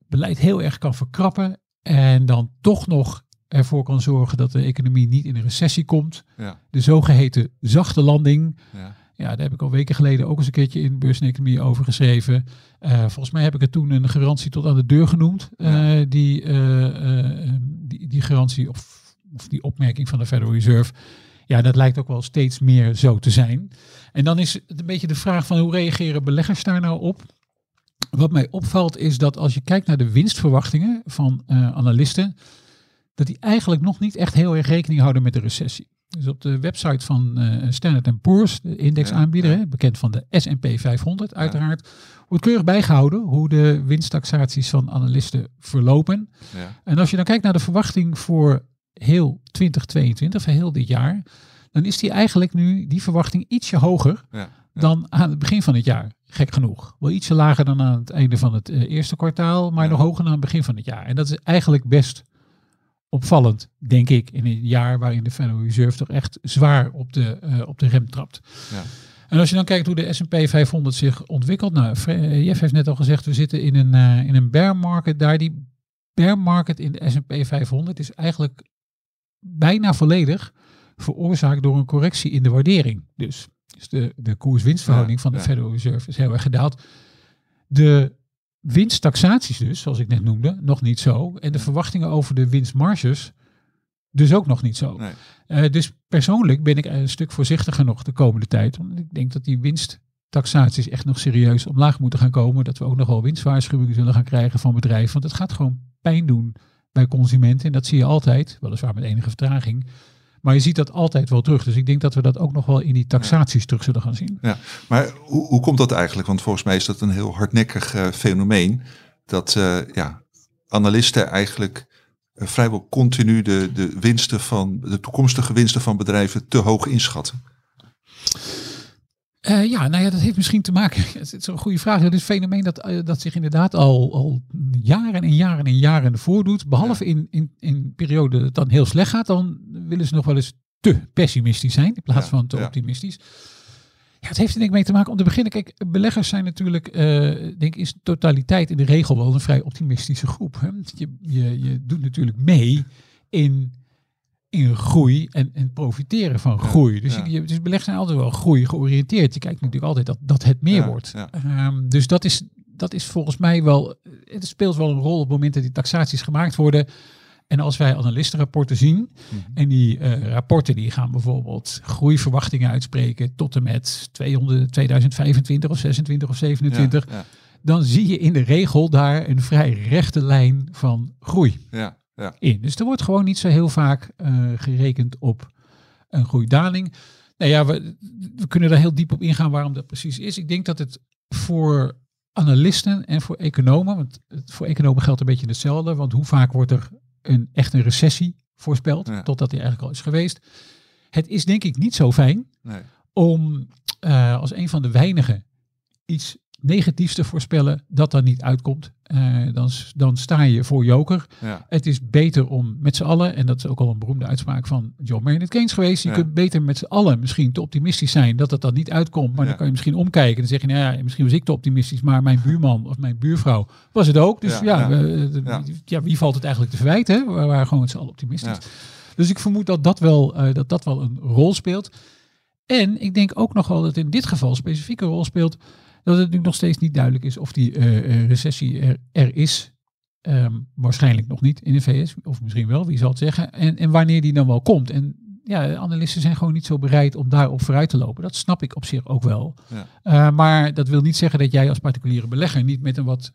Speaker 5: beleid heel erg kan verkrappen. En dan toch nog ervoor kan zorgen dat de economie niet in een recessie komt.
Speaker 1: Ja,
Speaker 5: De zogeheten zachte landing.
Speaker 1: ja,
Speaker 5: Ja, daar heb ik al weken geleden ook eens een keertje in Beurs en Economie over geschreven. Eh, volgens mij heb ik het toen een garantie tot aan de deur genoemd. eh, die, eh, die, die garantie of, of die opmerking van de Federal Reserve. Ja, dat lijkt ook wel steeds meer zo te zijn. En dan is het een beetje de vraag van hoe reageren beleggers daar nou op? Wat mij opvalt is dat als je kijkt naar de winstverwachtingen van eh, analisten, dat die eigenlijk nog niet echt heel erg rekening houden met de recessie. Dus op de website van eh, Standard Poor's, de indexaanbieder,
Speaker 1: Ja, ja.
Speaker 5: hè, bekend van de S&P 500 uiteraard, wordt keurig bijgehouden hoe de winsttaxaties van analisten verlopen.
Speaker 1: ja,
Speaker 5: En als je dan kijkt naar de verwachting voor heel 2022, voor heel dit jaar, dan is die eigenlijk nu, die verwachting, ietsje hoger
Speaker 1: ja,
Speaker 5: dan aan het begin van het jaar. Gek genoeg. Wel ietsje lager dan aan het einde van het eh, eerste kwartaal, maar
Speaker 1: Ja.
Speaker 5: nog hoger dan aan het begin van het jaar. En dat is eigenlijk best opvallend, denk ik, in een jaar waarin de Federal Reserve toch echt zwaar op de, eh, op de rem trapt.
Speaker 1: Ja.
Speaker 5: En als je dan kijkt hoe de S&P 500 zich ontwikkelt, nou, eh, Jeff heeft net al gezegd, we zitten in een, eh, in een bear market. Daar die bear market in de S&P 500 is eigenlijk bijna volledig veroorzaakt door een correctie in de waardering. Dus, dus de, de koers-winstverhouding
Speaker 1: Ja,
Speaker 5: van de
Speaker 1: ja.
Speaker 5: Federal Reserve is heel erg gedaald. De winsttaxaties dus, zoals ik net noemde, nog niet zo. En de verwachtingen over de winstmarges dus ook nog niet zo.
Speaker 1: nee,
Speaker 5: Eh, dus persoonlijk ben ik een stuk voorzichtiger nog de komende tijd. Want ik denk dat die winsttaxaties echt nog serieus omlaag moeten gaan komen. Dat we ook nog wel winstwaarschuwingen zullen gaan krijgen van bedrijven. Want het gaat gewoon pijn doen bij consumenten. En dat zie je altijd, weliswaar met enige vertraging. Maar je ziet dat altijd wel terug. Dus ik denk dat we dat ook nog wel in die taxaties terug zullen gaan zien.
Speaker 1: ja. Maar hoe, hoe komt dat eigenlijk? Want volgens mij is dat een heel hardnekkig eh, fenomeen. Dat eh, ja, analisten eigenlijk eh, vrijwel continu de, de winsten van de toekomstige winsten van bedrijven te hoog inschatten.
Speaker 5: Eh, ja, nou ja, dat heeft misschien te maken. Het is een goede vraag. Dat is een fenomeen dat, eh, dat zich inderdaad al, al jaren en jaren en jaren voordoet. Behalve in, in, in perioden dat het dan heel slecht gaat, dan willen ze nog wel eens te pessimistisch zijn in plaats
Speaker 1: Ja,
Speaker 5: van te
Speaker 1: ja.
Speaker 5: optimistisch. Ja, het heeft er denk ik mee te maken. Om te beginnen, kijk, beleggers zijn natuurlijk, eh, denk ik, is totaliteit in de regel wel een vrij optimistische groep. Hè? Je, je, je doet natuurlijk mee in, in groei en, en profiteren van groei. Dus,
Speaker 1: ja.
Speaker 5: je, dus beleggers zijn altijd wel groei georiënteerd. Je kijkt natuurlijk altijd dat, dat het meer
Speaker 1: Ja,
Speaker 5: wordt.
Speaker 1: ja.
Speaker 5: Ehm, dus dat is, dat is volgens mij wel, het speelt wel een rol op het moment dat die taxaties gemaakt worden. En als wij analistenrapporten zien,
Speaker 1: Mhm.
Speaker 5: en die eh, rapporten die gaan bijvoorbeeld groeiverwachtingen uitspreken tot en met 200, 2025 of 26 of 27,
Speaker 1: Ja,
Speaker 5: dan zie je in de regel daar een vrij rechte lijn van groei
Speaker 1: ja, ja,
Speaker 5: in. Dus er wordt gewoon niet zo heel vaak eh, gerekend op een groeidaling. Nou ja, we, we kunnen daar heel diep op ingaan waarom dat precies is. Ik denk dat het voor analisten en voor economen, want voor economen geldt een beetje hetzelfde, want hoe vaak wordt er een, echt een recessie voorspeld,
Speaker 1: Ja.
Speaker 5: totdat die eigenlijk al is geweest. Het is denk ik niet zo fijn
Speaker 1: nee,
Speaker 5: om eh, als een van de weinigen iets negatiefs te voorspellen dat dan niet uitkomt. Eh, dan, dan sta je voor joker.
Speaker 1: ja,
Speaker 5: Het is beter om met z'n allen, en dat is ook al een beroemde uitspraak van John Maynard Keynes geweest, je
Speaker 1: Ja.
Speaker 5: kunt beter met z'n allen misschien te optimistisch zijn dat het dan niet uitkomt, maar
Speaker 1: Ja.
Speaker 5: dan kan je misschien omkijken en dan zeg je, nou ja, misschien was ik te optimistisch, maar mijn buurman of mijn buurvrouw was het ook. Dus
Speaker 1: Ja,
Speaker 5: ja, eh, wie valt het eigenlijk te verwijten? We waren gewoon met z'n allen optimistisch. Dus ik vermoed dat dat, wel, eh, dat dat wel een rol speelt. En ik denk ook nog wel dat in dit geval specifiek een rol speelt dat het nu nog steeds niet duidelijk is of die eh, eh, recessie er, er is. Ehm, waarschijnlijk nog niet in de VS, of misschien wel, wie zal het zeggen. En, en wanneer die dan wel komt. En ja, analisten zijn gewoon niet zo bereid om daarop vooruit te lopen. Dat snap ik op zich ook wel.
Speaker 1: Ja.
Speaker 5: Eh, maar dat wil niet zeggen dat jij als particuliere belegger niet met een wat,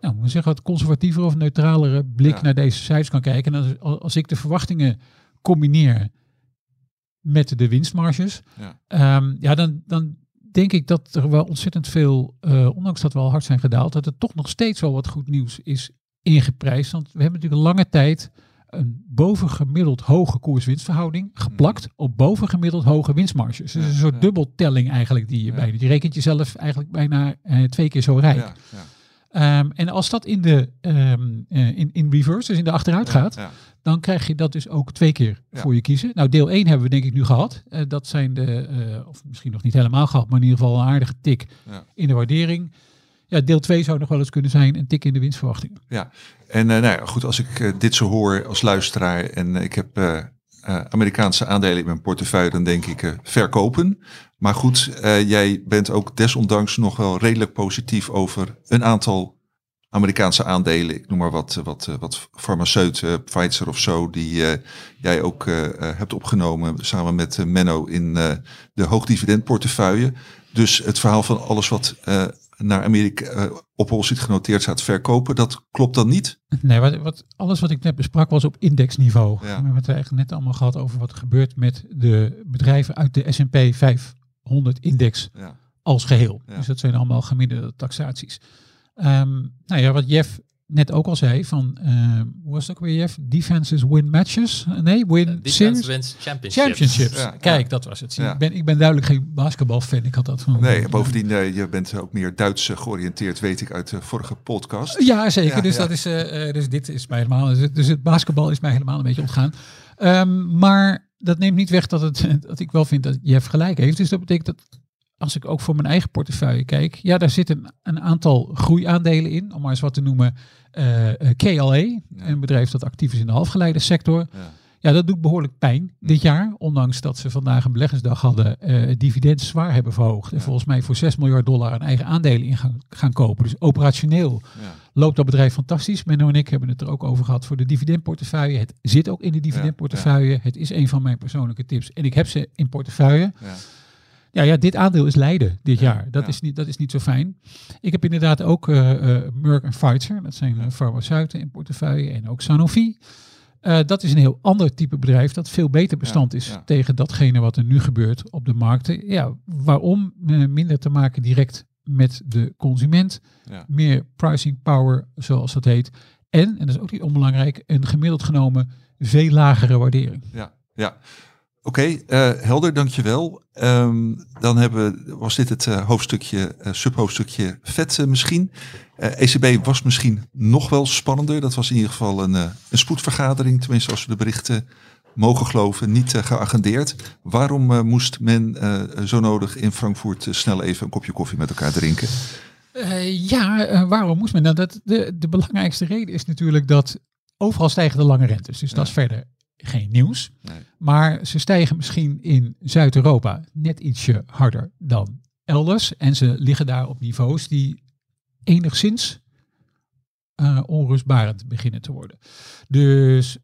Speaker 5: nou, zeggen, wat conservatievere of neutralere blik
Speaker 1: Ja.
Speaker 5: naar deze cijfers kan kijken. En als, als ik de verwachtingen combineer met de winstmarges,
Speaker 1: Ja.
Speaker 5: Ehm, ja, dan, dan denk ik dat er wel ontzettend veel, eh, ondanks dat we al hard zijn gedaald, dat er toch nog steeds wel wat goed nieuws is ingeprijsd. Want we hebben natuurlijk een lange tijd een bovengemiddeld hoge koers-winstverhouding geplakt op bovengemiddeld hoge winstmarges. Dus
Speaker 1: Ja,
Speaker 5: een soort
Speaker 1: ja.
Speaker 5: dubbeltelling eigenlijk die je
Speaker 1: Ja.
Speaker 5: bijna, die rekent jezelf eigenlijk bijna eh, twee keer zo rijk.
Speaker 1: ja,
Speaker 5: Ehm, en als dat in de ehm, eh, in, in reverse, dus in de achteruit gaat,
Speaker 1: ja,
Speaker 5: dan krijg je dat dus ook twee keer
Speaker 1: Ja.
Speaker 5: voor je kiezen. Nou, deel 1 hebben we denk ik nu gehad. Eh, dat zijn de, eh, of misschien nog niet helemaal gehad, maar in ieder geval een aardige tik in de waardering. ja, deel 2 zou nog wel eens kunnen zijn een tik in de winstverwachtingen.
Speaker 1: Ja, en nou ja, goed, als ik dit zo hoor als luisteraar en ik heb Amerikaanse aandelen in mijn portefeuille, dan denk ik verkopen. Maar goed, eh, jij bent ook desondanks nog wel redelijk positief over een aantal Amerikaanse aandelen. Ik noem maar wat, eh, wat, eh, wat farmaceuten, Pfizer of zo, die jij ook hebt opgenomen samen met Menno in de hoogdividendportefeuille. Dus het verhaal van alles wat naar Amerika op Wall Street genoteerd staat verkopen, dat klopt dan niet?
Speaker 5: Nee, wat, wat, alles wat ik net besprak was op indexniveau.
Speaker 1: Ja.
Speaker 5: We hebben het eigenlijk net allemaal gehad over wat er gebeurt met de bedrijven uit de S&P 500 index
Speaker 1: Ja.
Speaker 5: als geheel.
Speaker 1: Ja.
Speaker 5: Dus dat zijn allemaal gemiddelde taxaties. Ehm, nou ja, wat Jeff net ook al zei van, ehm, hoe was het ook weer Jeff? Defenses win matches? Nee, win
Speaker 4: Defense
Speaker 5: series?
Speaker 4: wins championships.
Speaker 5: Championships.
Speaker 1: Ja,
Speaker 5: Kijk,
Speaker 1: ja.
Speaker 5: dat was het. Ik, ben, ik ben duidelijk geen basketbalfan. Ik had dat van.
Speaker 1: Nee, bovendien, eh, je bent ook meer Duits eh, georiënteerd, weet ik uit de vorige podcast.
Speaker 5: Ja, zeker.
Speaker 1: Ja,
Speaker 5: dus,
Speaker 1: ja.
Speaker 5: Dat is, eh, eh, dus dit is mij helemaal. Dus, het- dus het basketbal is mij helemaal een beetje ontgaan. Ehm, maar dat neemt niet weg dat, het, dat ik wel vind dat Jeff gelijk heeft. Dus dat betekent dat als ik ook voor mijn eigen portefeuille kijk, ja, daar zitten een aantal groeiaandelen in. Om maar eens wat te noemen. eh, eh, KLA, een bedrijf dat actief is in de halfgeleidensector.
Speaker 1: Ja.
Speaker 5: Ja, dat doet behoorlijk pijn dit jaar. Ondanks dat ze vandaag een beleggersdag hadden, het dividend zwaar hebben verhoogd. En volgens mij voor 6 miljard dollar aan eigen aandelen in gaan, gaan kopen. Dus operationeel
Speaker 1: Ja.
Speaker 5: Loopt dat bedrijf fantastisch. Menno en ik hebben het er ook over gehad voor de dividendportefeuille. Het zit ook in de dividendportefeuille. Het is een van mijn persoonlijke tips. En ik heb ze in portefeuille.
Speaker 1: Ja.
Speaker 5: Ja, ja dit aandeel is lijden dit
Speaker 1: Ja,
Speaker 5: jaar. Dat,
Speaker 1: ja.
Speaker 5: is niet, dat is niet zo fijn. Ik heb inderdaad ook eh, Merck en Pfizer. Dat zijn eh, farmaceuten in portefeuille. En ook Sanofi. Dat is een heel ander type bedrijf dat veel beter bestand is tegen datgene wat er nu gebeurt op de markten. Ja, waarom? Minder te maken direct met de consument
Speaker 1: Ja.
Speaker 5: meer pricing power, zoals dat heet. En, en dat is ook niet onbelangrijk, een gemiddeld genomen veel lagere waardering.
Speaker 1: Ja, ja. Oké, eh, helder, dankjewel. Ehm dan hebben, we- was dit het eh, hoofdstukje, eh, subhoofdstukje vet misschien. ECB was misschien nog wel spannender. Dat was in ieder geval een, een spoedvergadering, tenminste als we de berichten mogen geloven, niet eh, geagendeerd. Waarom eh, moest men eh, zo nodig in Frankfurt snel even een kopje koffie met elkaar drinken?
Speaker 5: Ja, waarom moest men? Nou, dat, de, de belangrijkste reden is natuurlijk dat overal stijgen de lange rentes. Dus dat is verder geen nieuws.
Speaker 1: Nee.
Speaker 5: Maar ze stijgen misschien in Zuid-Europa net ietsje harder dan elders. En ze liggen daar op niveaus die enigszins eh, onrustbarend beginnen te worden. Dus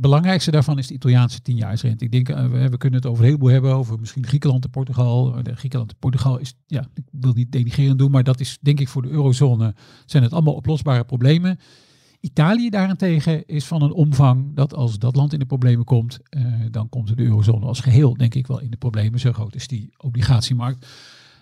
Speaker 5: belangrijkste daarvan is de Italiaanse tienjaarsrente. Ik denk, eh, we, kunnen het over een heleboel hebben, over misschien Griekenland en Portugal. De Griekenland en Portugal is, ja, ik wil niet denigrerend doen, maar dat is denk ik voor de eurozone, zijn het allemaal oplosbare problemen. Italië daarentegen is van een omvang dat als dat land in de problemen komt, eh, dan komt de eurozone als geheel denk ik wel in de problemen. Zo groot is die obligatiemarkt.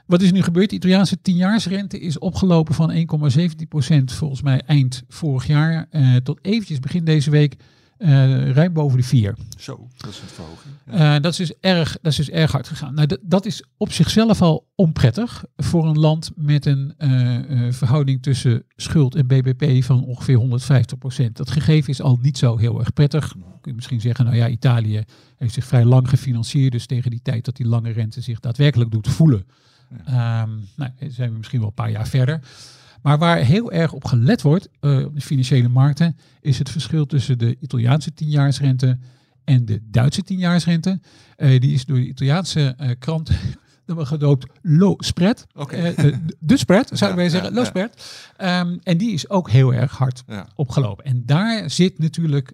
Speaker 5: Wat is nu gebeurd? De Italiaanse tienjaarsrente is opgelopen van 1,17% volgens mij eind vorig jaar eh, tot eventjes begin deze week eh, ruim boven de 4.
Speaker 1: Zo, dat is een verhoging. Ja.
Speaker 5: Eh, dat, is dus erg, dat is dus erg hard gegaan. Nou, dat, is op zichzelf al onprettig voor een land met een eh, verhouding tussen schuld en BBP van ongeveer 150% Dat gegeven is al niet zo heel erg prettig. Kun je misschien zeggen, nou ja, Italië heeft zich vrij lang gefinancierd. Dus tegen die tijd dat die lange rente zich daadwerkelijk doet voelen, ehm, nou, zijn we misschien wel een paar jaar verder. Maar waar heel erg op gelet wordt eh, op de financiële markten, is het verschil tussen de Italiaanse tienjaarsrente en de Duitse tienjaarsrente. Eh, die is door de Italiaanse eh, krant gedoopt low spread. Eh, eh, de spread, zouden wij
Speaker 1: Ja,
Speaker 5: zeggen,
Speaker 1: ja,
Speaker 5: low
Speaker 1: ja.
Speaker 5: spread. Ehm, en die is ook heel erg hard opgelopen. En daar zit natuurlijk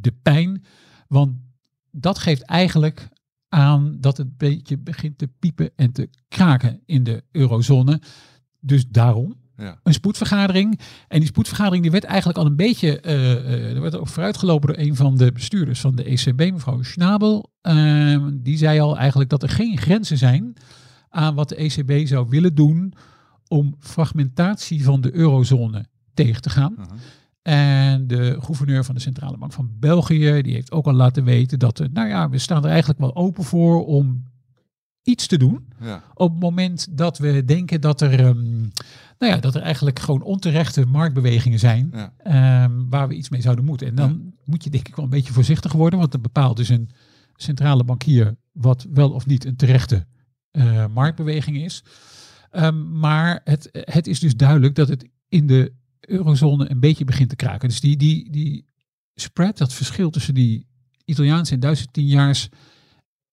Speaker 5: de pijn, want dat geeft eigenlijk aan dat het een beetje begint te piepen en te kraken in de eurozone. Dus daarom
Speaker 1: Ja.
Speaker 5: een spoedvergadering. En die spoedvergadering die werd eigenlijk al een beetje, eh, eh, er werd ook vooruitgelopen door een van de bestuurders van de ECB, mevrouw Schnabel. Ehm, die zei al eigenlijk dat er geen grenzen zijn aan wat de ECB zou willen doen om fragmentatie van de eurozone tegen te gaan.
Speaker 1: Mhm.
Speaker 5: En de gouverneur van de Centrale Bank van België, die heeft ook al laten weten dat, er, nou ja, we staan er eigenlijk wel open voor om iets te doen
Speaker 1: Ja.
Speaker 5: op het moment dat we denken dat er, ehm, nou ja, dat er eigenlijk gewoon onterechte marktbewegingen zijn
Speaker 1: Ja.
Speaker 5: ehm, waar we iets mee zouden moeten. En dan moet je denk ik wel een beetje voorzichtig worden, want dat bepaalt dus een centrale bankier wat wel of niet een terechte eh, marktbeweging is. Ehm, maar het, het is dus duidelijk dat het in de eurozone een beetje begint te kraken. Dus die, die, die spread, dat verschil tussen die Italiaanse en Duitse tienjaars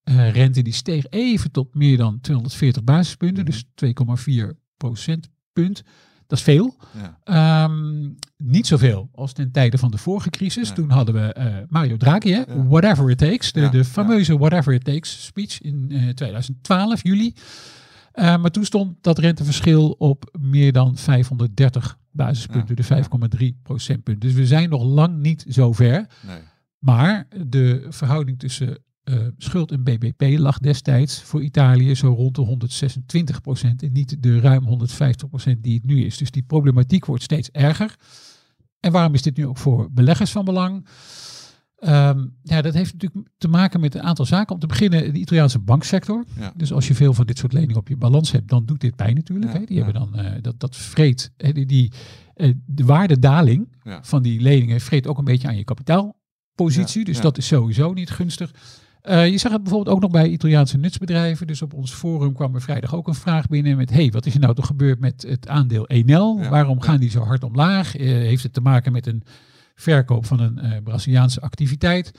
Speaker 5: eh rente, die steeg even tot meer dan 240 basispunten, dus 2,4 procentpunt. Dat is veel.
Speaker 1: Ja.
Speaker 5: Ehm, niet zoveel als ten tijde van de vorige crisis.
Speaker 1: Ja.
Speaker 5: Toen hadden we eh, Mario Draghi, hè?
Speaker 1: Ja.
Speaker 5: whatever it takes. De, fameuze whatever it takes speech in eh, 2012, juli. Eh, maar toen stond dat renteverschil op meer dan 530 basispunten, de 5,3 procentpunt. Dus we zijn nog lang niet zo ver.
Speaker 1: Nee.
Speaker 5: Maar de verhouding tussen eh, schuld en BBP lag destijds voor Italië zo rond de 126 procent en niet de ruim 150 procent die het nu is. Dus die problematiek wordt steeds erger. En waarom is dit nu ook voor beleggers van belang? Ehm, ja, dat heeft natuurlijk te maken met een aantal zaken. Om te beginnen de Italiaanse banksector.
Speaker 1: Ja.
Speaker 5: Dus als je veel van dit soort leningen op je balans hebt, dan doet dit pijn natuurlijk.
Speaker 1: Ja.
Speaker 5: Die
Speaker 1: ja.
Speaker 5: hebben dan eh, dat, dat vreet, hè, die, die, eh, de waardedaling van die leningen vreet ook een beetje aan je kapitaalpositie. Dus dat is sowieso niet gunstig. Eh, je zag het bijvoorbeeld ook nog bij Italiaanse nutsbedrijven. Dus op ons forum kwam er vrijdag ook een vraag binnen met... hey, wat is er nou toch gebeurd met het aandeel Enel?
Speaker 1: Ja,
Speaker 5: Waarom
Speaker 1: ja.
Speaker 5: gaan die zo hard omlaag? Eh, heeft het te maken met een verkoop van een eh, Braziliaanse activiteit?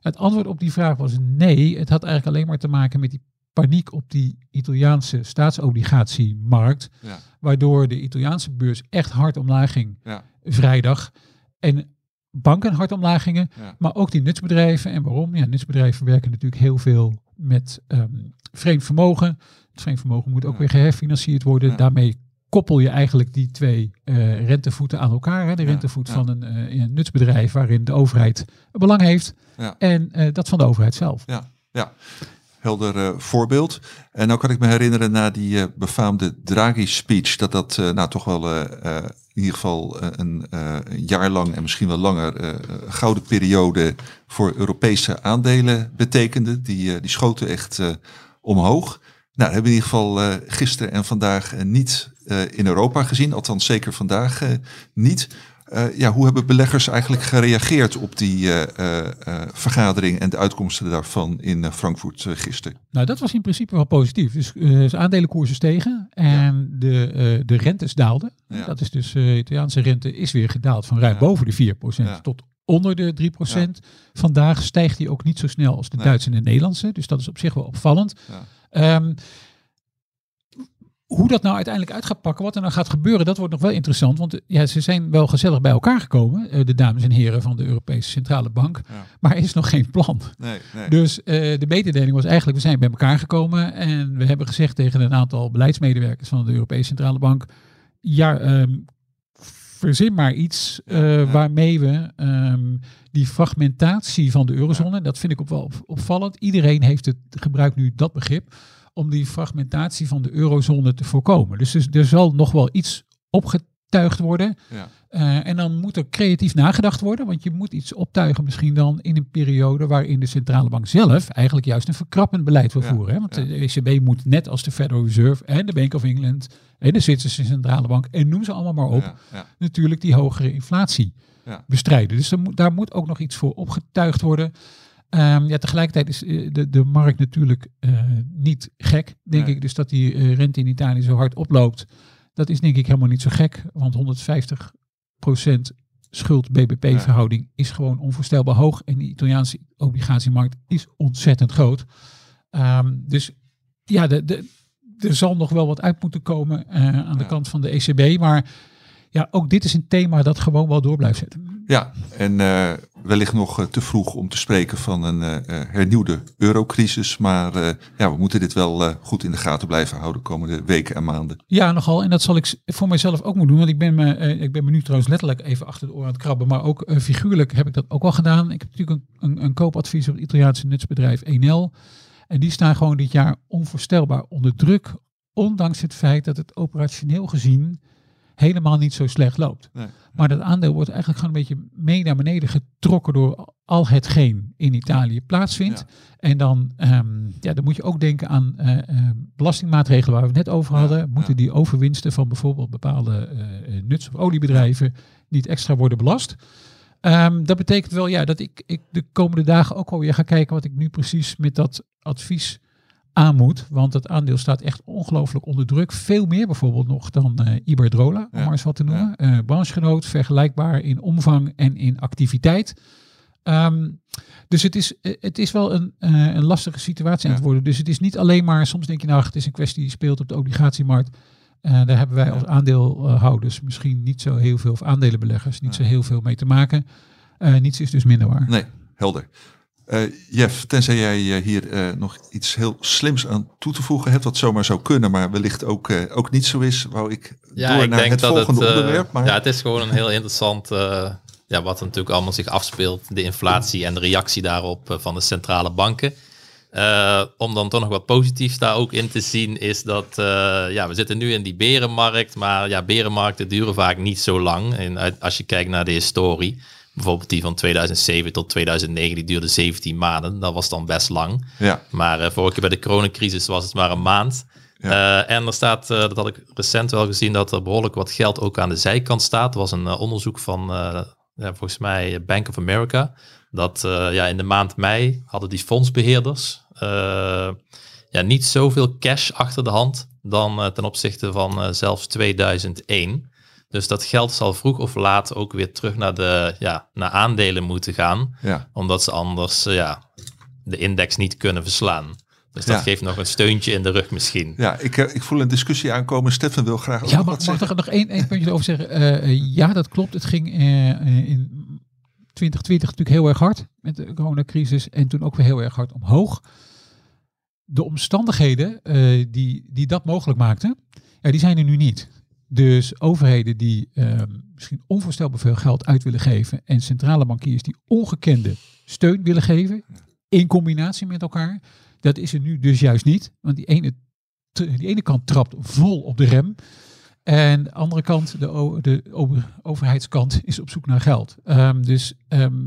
Speaker 5: Het antwoord op die vraag was nee. Het had eigenlijk alleen maar te maken met die paniek op die Italiaanse staatsobligatiemarkt.
Speaker 1: Ja.
Speaker 5: Waardoor de Italiaanse beurs echt hard omlaag ging vrijdag. En banken hard omlaag gingen.
Speaker 1: Ja.
Speaker 5: Maar ook die nutsbedrijven. En waarom? Ja, nutsbedrijven werken natuurlijk heel veel met ehm, vreemd vermogen. Het vreemd vermogen moet ook
Speaker 1: Ja.
Speaker 5: weer geherfinancierd worden.
Speaker 1: Ja.
Speaker 5: Daarmee koppel je eigenlijk die twee eh, rentevoeten aan elkaar. Hè? De rentevoet van een, eh, een nutsbedrijf waarin de overheid een belang heeft. En eh, dat van de overheid zelf.
Speaker 1: Ja, ja. Helder eh, voorbeeld. En nou kan ik me herinneren na die eh, befaamde Draghi-speech, dat dat eh, nou toch wel in ieder geval een jaar lang en misschien wel langer gouden periode voor Europese aandelen betekende. Die, die schoten echt omhoog. Nou, hebben we in ieder geval gisteren en vandaag niet in Europa gezien, althans zeker vandaag niet. Eh, ja, hoe hebben beleggers eigenlijk gereageerd op die eh, eh, vergadering en de uitkomsten daarvan in Frankfurt gisteren?
Speaker 5: Nou, dat was in principe wel positief. Dus de aandelenkoersen stegen en de, de rentes daalden.
Speaker 1: Ja.
Speaker 5: Dat is dus, de Italiaanse rente is weer gedaald van ruim
Speaker 1: Ja.
Speaker 5: boven de 4%
Speaker 1: Ja.
Speaker 5: tot onder de 3%. Vandaag stijgt die ook niet zo snel als de
Speaker 1: Nee.
Speaker 5: Duitse en de Nederlandse. Dus dat is op zich wel opvallend.
Speaker 1: Ja.
Speaker 5: Ehm, hoe dat nou uiteindelijk uit gaat pakken, wat er nou gaat gebeuren, dat wordt nog wel interessant. Want ja, ze zijn wel gezellig bij elkaar gekomen, eh, de dames en heren van de Europese Centrale Bank.
Speaker 1: Ja.
Speaker 5: Maar er is nog geen plan.
Speaker 1: Nee, nee.
Speaker 5: Dus eh, de mededeling was eigenlijk, we zijn bij elkaar gekomen en we hebben gezegd tegen een aantal beleidsmedewerkers van de Europese Centrale Bank, ja, ehm, verzin maar iets eh,
Speaker 1: ja.
Speaker 5: waarmee we ehm, die fragmentatie van de eurozone, dat vind ik ook wel op- opvallend. Iedereen heeft het, gebruikt nu dat begrip om die fragmentatie van de eurozone te voorkomen. Dus er, er zal nog wel iets opgetuigd worden.
Speaker 1: Ja.
Speaker 5: Eh, en dan moet er creatief nagedacht worden, want je moet iets optuigen misschien dan in een periode waarin de centrale bank zelf eigenlijk juist een verkrappend beleid wil
Speaker 1: Ja,
Speaker 5: voeren. Hè? Want
Speaker 1: ja.
Speaker 5: de ECB moet net als de Federal Reserve en de Bank of England en de Zwitserse centrale bank en noem ze allemaal maar op,
Speaker 1: Ja,
Speaker 5: natuurlijk die hogere inflatie
Speaker 1: Ja.
Speaker 5: bestrijden. Dus moet, daar moet ook nog iets voor opgetuigd worden. Ehm, ja, tegelijkertijd is eh, de, de markt natuurlijk eh, niet gek, denk
Speaker 1: Nee.
Speaker 5: ik. Dus dat die eh, rente in Italië zo hard oploopt, dat is denk ik helemaal niet zo gek. Want 150% schuld-BBP-verhouding is gewoon onvoorstelbaar hoog. En de Italiaanse obligatiemarkt is ontzettend groot. Ehm, dus ja, de, de, er zal nog wel wat uit moeten komen aan de kant van de ECB. Maar ja, ook dit is een thema dat gewoon wel door blijft zetten.
Speaker 1: Ja, en wellicht nog eh, te vroeg om te spreken van een eh, eh, hernieuwde eurocrisis. Maar ja, we moeten dit wel goed in de gaten blijven houden de komende weken en maanden.
Speaker 5: Ja, nogal. En dat zal ik voor mezelf ook moeten doen. Want ik ben me, ik ben me nu trouwens letterlijk even achter de oren aan het krabben. Maar ook figuurlijk heb ik dat ook al gedaan. Ik heb natuurlijk een, een, een koopadvies op het Italiaanse nutsbedrijf Enel. En die staan gewoon dit jaar onvoorstelbaar onder druk. Ondanks het feit dat het operationeel gezien helemaal niet zo slecht loopt.
Speaker 1: Nee.
Speaker 5: Maar dat aandeel wordt eigenlijk gewoon een beetje mee naar beneden getrokken door al hetgeen in Italië plaatsvindt.
Speaker 1: Ja.
Speaker 5: En dan, ehm, ja, dan moet je ook denken aan eh, eh, belastingmaatregelen waar we het net over
Speaker 1: Ja,
Speaker 5: hadden. Moeten
Speaker 1: ja.
Speaker 5: die overwinsten van bijvoorbeeld bepaalde eh, nuts- of oliebedrijven niet extra worden belast? Ehm, dat betekent wel ja, dat ik, ik de komende dagen ook alweer ga kijken wat ik nu precies met dat advies aan moet. Want het aandeel staat echt ongelooflijk onder druk. Veel meer bijvoorbeeld nog dan eh Iberdrola, om
Speaker 1: Ja.
Speaker 5: maar eens wat te noemen. Eh branchegenoot, vergelijkbaar in omvang en in activiteit. Ehm, dus het is, eh, het is wel een, een lastige situatie aan
Speaker 1: Ja.
Speaker 5: het worden. Dus het is niet alleen maar, soms denk je nou, het is een kwestie die speelt op de obligatiemarkt. Daar hebben wij
Speaker 1: Ja.
Speaker 5: als aandeelhouders misschien niet zo heel veel, of aandelenbeleggers, niet zo heel veel mee te maken. Niets is dus minder waar.
Speaker 1: Nee, helder. Eh Jeff, tenzij jij eh, hier eh, nog iets heel slims aan toe te voegen hebt, wat zomaar zou kunnen, maar wellicht ook, ook niet zo is, wou ik
Speaker 4: Ja,
Speaker 1: door
Speaker 4: ik
Speaker 1: naar
Speaker 4: denk
Speaker 1: het
Speaker 4: dat
Speaker 1: volgende
Speaker 4: het,
Speaker 1: onderwerp. Maar
Speaker 4: ja, het is gewoon een heel interessant, ja, wat natuurlijk allemaal zich afspeelt, de inflatie en de reactie daarop van de centrale banken. Om dan toch nog wat positiefs daar ook in te zien, is dat ja, we zitten nu in die berenmarkt, maar ja, berenmarkten duren vaak niet zo lang. En als je kijkt naar de historie, bijvoorbeeld die van 2007 tot 2009, die duurde 17 maanden, dat was dan best lang.
Speaker 1: ja,
Speaker 4: Maar eh, vorige keer bij de coronacrisis was het maar een maand.
Speaker 1: Ja.
Speaker 4: Eh, en er staat, eh, dat had ik recent wel gezien, dat er behoorlijk wat geld ook aan de zijkant staat. Er was een onderzoek van, ja, volgens mij, Bank of America. Dat ja, in de maand mei hadden die fondsbeheerders eh, ja, niet zoveel cash achter de hand dan ten opzichte van zelfs 2001. Dus dat geld zal vroeg of laat ook weer terug naar, de, ja, naar aandelen moeten gaan
Speaker 1: ja.
Speaker 4: omdat ze anders eh, ja, de index niet kunnen verslaan. Dus dat
Speaker 1: Ja.
Speaker 4: geeft nog een steuntje in de rug misschien.
Speaker 1: ja ik, eh, ik voel een discussie aankomen. Stefan wil graag
Speaker 5: Ja,
Speaker 1: nog
Speaker 5: mag, ik
Speaker 1: zeggen.
Speaker 5: er nog één, één puntje over zeggen? Eh, ja, dat klopt. Het ging eh, in 2020 natuurlijk heel erg hard met de coronacrisis en toen ook weer heel erg hard omhoog. De omstandigheden eh, die, die dat mogelijk maakten, ja, die zijn er nu niet. Dus overheden die eh, misschien onvoorstelbaar veel geld uit willen geven en centrale bankiers die ongekende steun willen geven in combinatie met elkaar, dat is er nu dus juist niet. Want die ene, die ene kant trapt vol op de rem en de andere kant, de, de over- overheidskant, is op zoek naar geld. Ehm, dus ehm,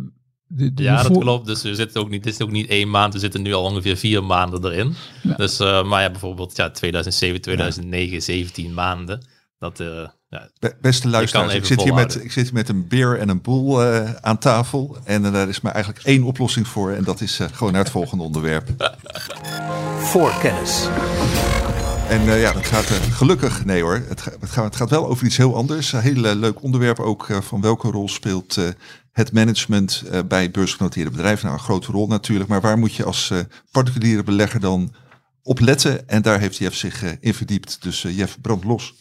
Speaker 5: de, de,
Speaker 4: Ja, dat klopt. Dus we zitten ook niet, dit is ook niet één maand, we zitten nu al ongeveer vier maanden erin.
Speaker 5: Ja.
Speaker 4: Dus, eh, maar ja, bijvoorbeeld ja, 2007, 2009, 17 maanden. Dat, eh, ja,
Speaker 1: Be- Beste luisteraars, ik zit, hier met, ik zit hier met een beer en een boel eh, aan tafel. En eh, daar is maar eigenlijk één oplossing voor. En dat is eh, gewoon naar het volgende onderwerp.
Speaker 3: Voorkennis.
Speaker 1: En eh, ja, dat gaat gelukkig, nee hoor, het, ga- het, gaat, het gaat wel over iets heel anders. Een heel leuk onderwerp ook eh, van welke rol speelt eh, het management eh, bij beursgenoteerde bedrijven. Nou, een grote rol natuurlijk, maar waar moet je als eh, particuliere belegger dan op letten? En daar heeft Jeff zich eh, in verdiept. Dus Jeff, brand los.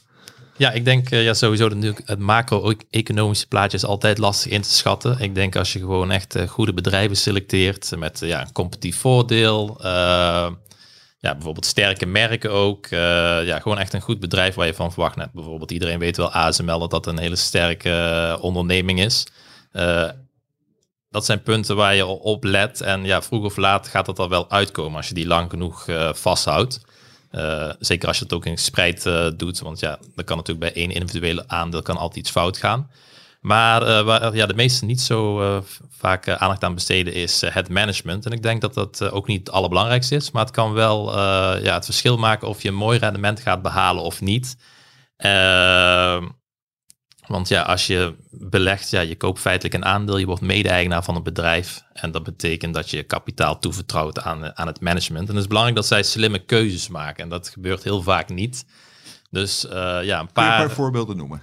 Speaker 4: Ja, ik denk ja, sowieso natuurlijk het macro-economische plaatje is altijd lastig in te schatten. Ik denk als je gewoon echt eh, goede bedrijven selecteert met eh, ja, een competitief voordeel, eh, ja, bijvoorbeeld sterke merken ook. eh, ja, gewoon echt een goed bedrijf waar je van verwacht. Net bijvoorbeeld iedereen weet wel ASML dat dat een hele sterke eh, onderneming is. Eh, dat zijn punten waar je op let. En ja, vroeg of laat gaat dat er wel uitkomen als je die lang genoeg eh, vasthoudt. Eh, zeker als je het ook in gespreid eh, doet. Want ja, dan kan natuurlijk bij één individuele aandeel kan altijd iets fout gaan. Maar eh, waar ja, de meesten niet zo vaak aandacht aan besteden is het management. En ik denk dat dat ook niet het allerbelangrijkste is. Maar het kan wel ja, het verschil maken of je een mooi rendement gaat behalen of niet. Want ja, als je belegt, ja, je koopt feitelijk een aandeel, je wordt mede-eigenaar van een bedrijf. En dat betekent dat je kapitaal toevertrouwt aan, aan het management. En het is belangrijk dat zij slimme keuzes maken. En dat gebeurt heel vaak niet. Dus eh, ja, een
Speaker 1: je een
Speaker 4: paar...
Speaker 1: paar voorbeelden noemen?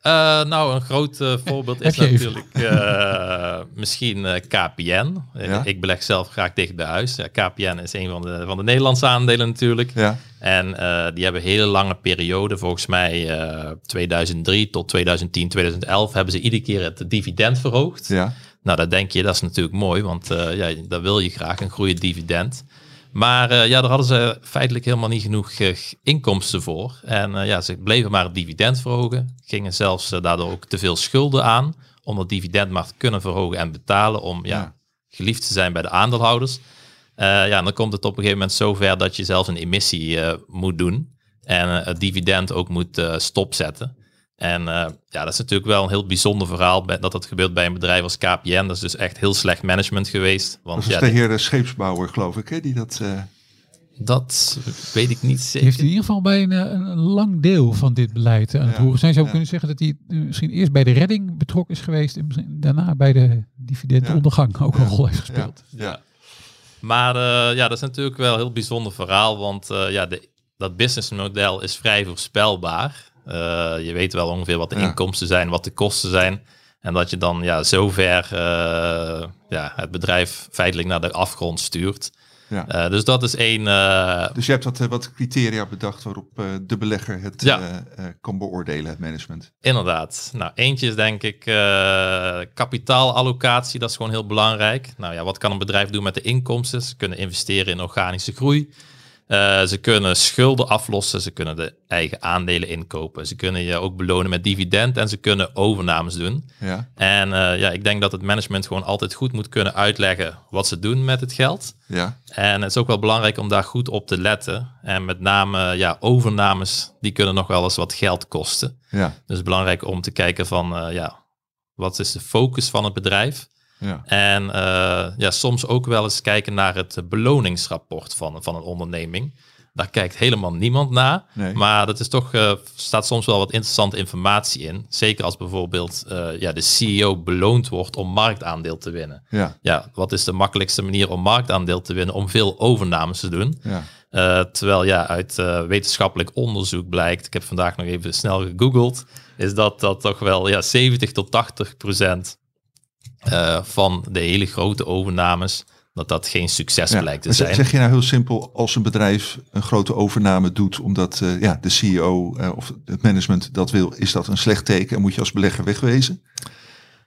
Speaker 4: Eh, nou, een groot eh, voorbeeld is natuurlijk eh, misschien eh, KPN.
Speaker 1: Ja.
Speaker 4: Ik beleg zelf graag dicht bij huis. Ja, KPN is een van de, van de Nederlandse aandelen natuurlijk.
Speaker 1: Ja,
Speaker 4: En eh, die hebben een hele lange periode, volgens mij eh 2003 tot 2010, 2011, hebben ze iedere keer het dividend verhoogd.
Speaker 1: ja.
Speaker 4: Nou, dat denk je, dat is natuurlijk mooi, want eh ja, daar wil je graag een groeiend dividend. Maar eh, ja, daar hadden ze feitelijk helemaal niet genoeg eh, inkomsten voor. En eh, ja, ze bleven maar het dividend verhogen. Gingen zelfs daardoor ook te veel schulden aan om dat dividend maar te kunnen verhogen en betalen om ja,
Speaker 1: Ja.
Speaker 4: geliefd te zijn bij de aandeelhouders. Ja, en dan komt het op een gegeven moment zover dat je zelfs een emissie moet doen. En het dividend ook moet stopzetten. En eh, ja, dat is natuurlijk wel een heel bijzonder verhaal dat dat gebeurt bij een bedrijf als KPN. Dat is dus echt heel slecht management geweest. Want
Speaker 1: Dat is
Speaker 4: ja,
Speaker 1: de heer eh, Scheepsbouwer, geloof ik, hè, die dat... eh,
Speaker 4: dat weet ik niet zeker.
Speaker 5: heeft in ieder geval bij een, een lang deel van dit beleid aan het
Speaker 1: Ja,
Speaker 5: roeren zijn. Zou
Speaker 1: ja.
Speaker 5: kunnen zeggen dat hij misschien eerst bij de redding betrokken is geweest en misschien daarna bij de dividendondergang ook een rol heeft gespeeld.
Speaker 1: ja.
Speaker 4: Maar eh, ja, dat is natuurlijk wel een heel bijzonder verhaal, want eh, ja, de, dat businessmodel is vrij voorspelbaar. Eh, je weet wel ongeveer wat de
Speaker 1: Ja.
Speaker 4: inkomsten zijn, wat de kosten zijn. En dat je dan ja, zover eh, ja, het bedrijf feitelijk naar de afgrond stuurt.
Speaker 1: Ja.
Speaker 4: Eh, dus dat is één.
Speaker 1: Dus je hebt wat, wat criteria bedacht waarop de belegger het
Speaker 4: Ja.
Speaker 1: kan beoordelen, het management.
Speaker 4: Inderdaad. Nou, eentje is denk ik kapitaalallocatie. Dat is gewoon heel belangrijk. Nou ja, wat kan een bedrijf doen met de inkomsten? Ze kunnen investeren in organische groei. Eh, ze kunnen schulden aflossen. Ze kunnen de eigen aandelen inkopen. Ze kunnen je ook belonen met dividend. En ze kunnen overnames doen.
Speaker 1: Ja,
Speaker 4: En eh, ja, ik denk dat het management gewoon altijd goed moet kunnen uitleggen wat ze doen met het geld.
Speaker 1: ja,
Speaker 4: En het is ook wel belangrijk om daar goed op te letten. En met name ja, overnames, die kunnen nog wel eens wat geld kosten.
Speaker 1: ja,
Speaker 4: Dus belangrijk om te kijken van, eh, ja, wat is de focus van het bedrijf?
Speaker 1: Ja.
Speaker 4: En eh, ja, soms ook wel eens kijken naar het beloningsrapport van, van een onderneming. Daar kijkt helemaal niemand naar.
Speaker 1: Nee.
Speaker 4: Maar dat is toch, eh, staat soms wel wat interessante informatie in. Zeker als bijvoorbeeld eh, ja, de CEO beloond wordt om marktaandeel te winnen.
Speaker 1: ja,
Speaker 4: Ja, wat is de makkelijkste manier om marktaandeel te winnen? Om veel overnames te doen.
Speaker 1: ja.
Speaker 4: Terwijl ja, uit wetenschappelijk onderzoek blijkt, ik heb vandaag nog even snel gegoogeld, is dat dat toch wel ja, 70 tot 80 procent eh, van de hele grote overnames, dat dat geen succes
Speaker 1: Ja.
Speaker 4: blijkt te zijn.
Speaker 1: Zeg je nou heel simpel, als een bedrijf een grote overname doet omdat eh, ja, de CEO eh, of het management dat wil, is dat een slecht teken en moet je als belegger wegwezen?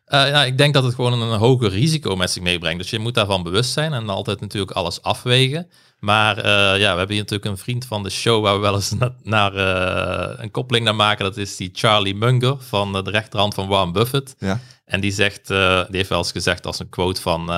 Speaker 4: Ja, ik denk dat het gewoon een hoger risico met zich meebrengt. Dus je moet daarvan bewust zijn en altijd natuurlijk alles afwegen. Maar eh, ja, we hebben hier natuurlijk een vriend van de show waar we wel eens na- naar, eh, een koppeling naar maken. Dat is die Charlie Munger van eh, de rechterhand van Warren Buffett.
Speaker 1: Ja,
Speaker 4: En die zegt, die heeft wel eens gezegd als een quote van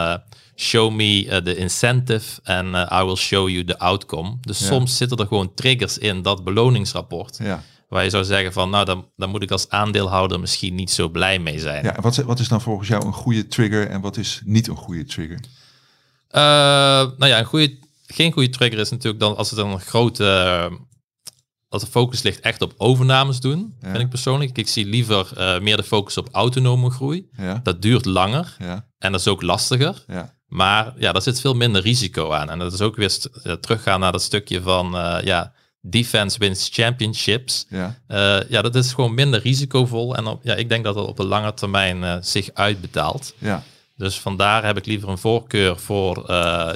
Speaker 4: show me the incentive and I will show you the outcome. Dus
Speaker 1: Ja.
Speaker 4: soms zitten er gewoon triggers in dat beloningsrapport.
Speaker 1: ja.
Speaker 4: Waar je zou zeggen van nou, dan, dan moet ik als aandeelhouder misschien niet zo blij mee zijn.
Speaker 1: ja. Wat, wat is dan volgens jou een goede trigger en wat is niet een goede trigger?
Speaker 4: Nou ja, een goede, geen goede trigger is natuurlijk dan als het dan een grote. eh, als de focus ligt echt op overnames doen,
Speaker 1: Ja.
Speaker 4: vind ik persoonlijk. Ik zie liever eh, meer de focus op autonome groei.
Speaker 1: Ja,
Speaker 4: Dat duurt langer
Speaker 1: ja,
Speaker 4: en dat is ook lastiger. Maar ja, daar zit veel minder risico aan. En dat is ook weer teruggaan naar dat stukje van eh, ja, defense wins championships.
Speaker 1: ja,
Speaker 4: ja, dat is gewoon minder risicovol. En op, ja, ik denk dat dat op de lange termijn zich uitbetaalt.
Speaker 1: ja,
Speaker 4: Dus vandaar heb ik liever een voorkeur voor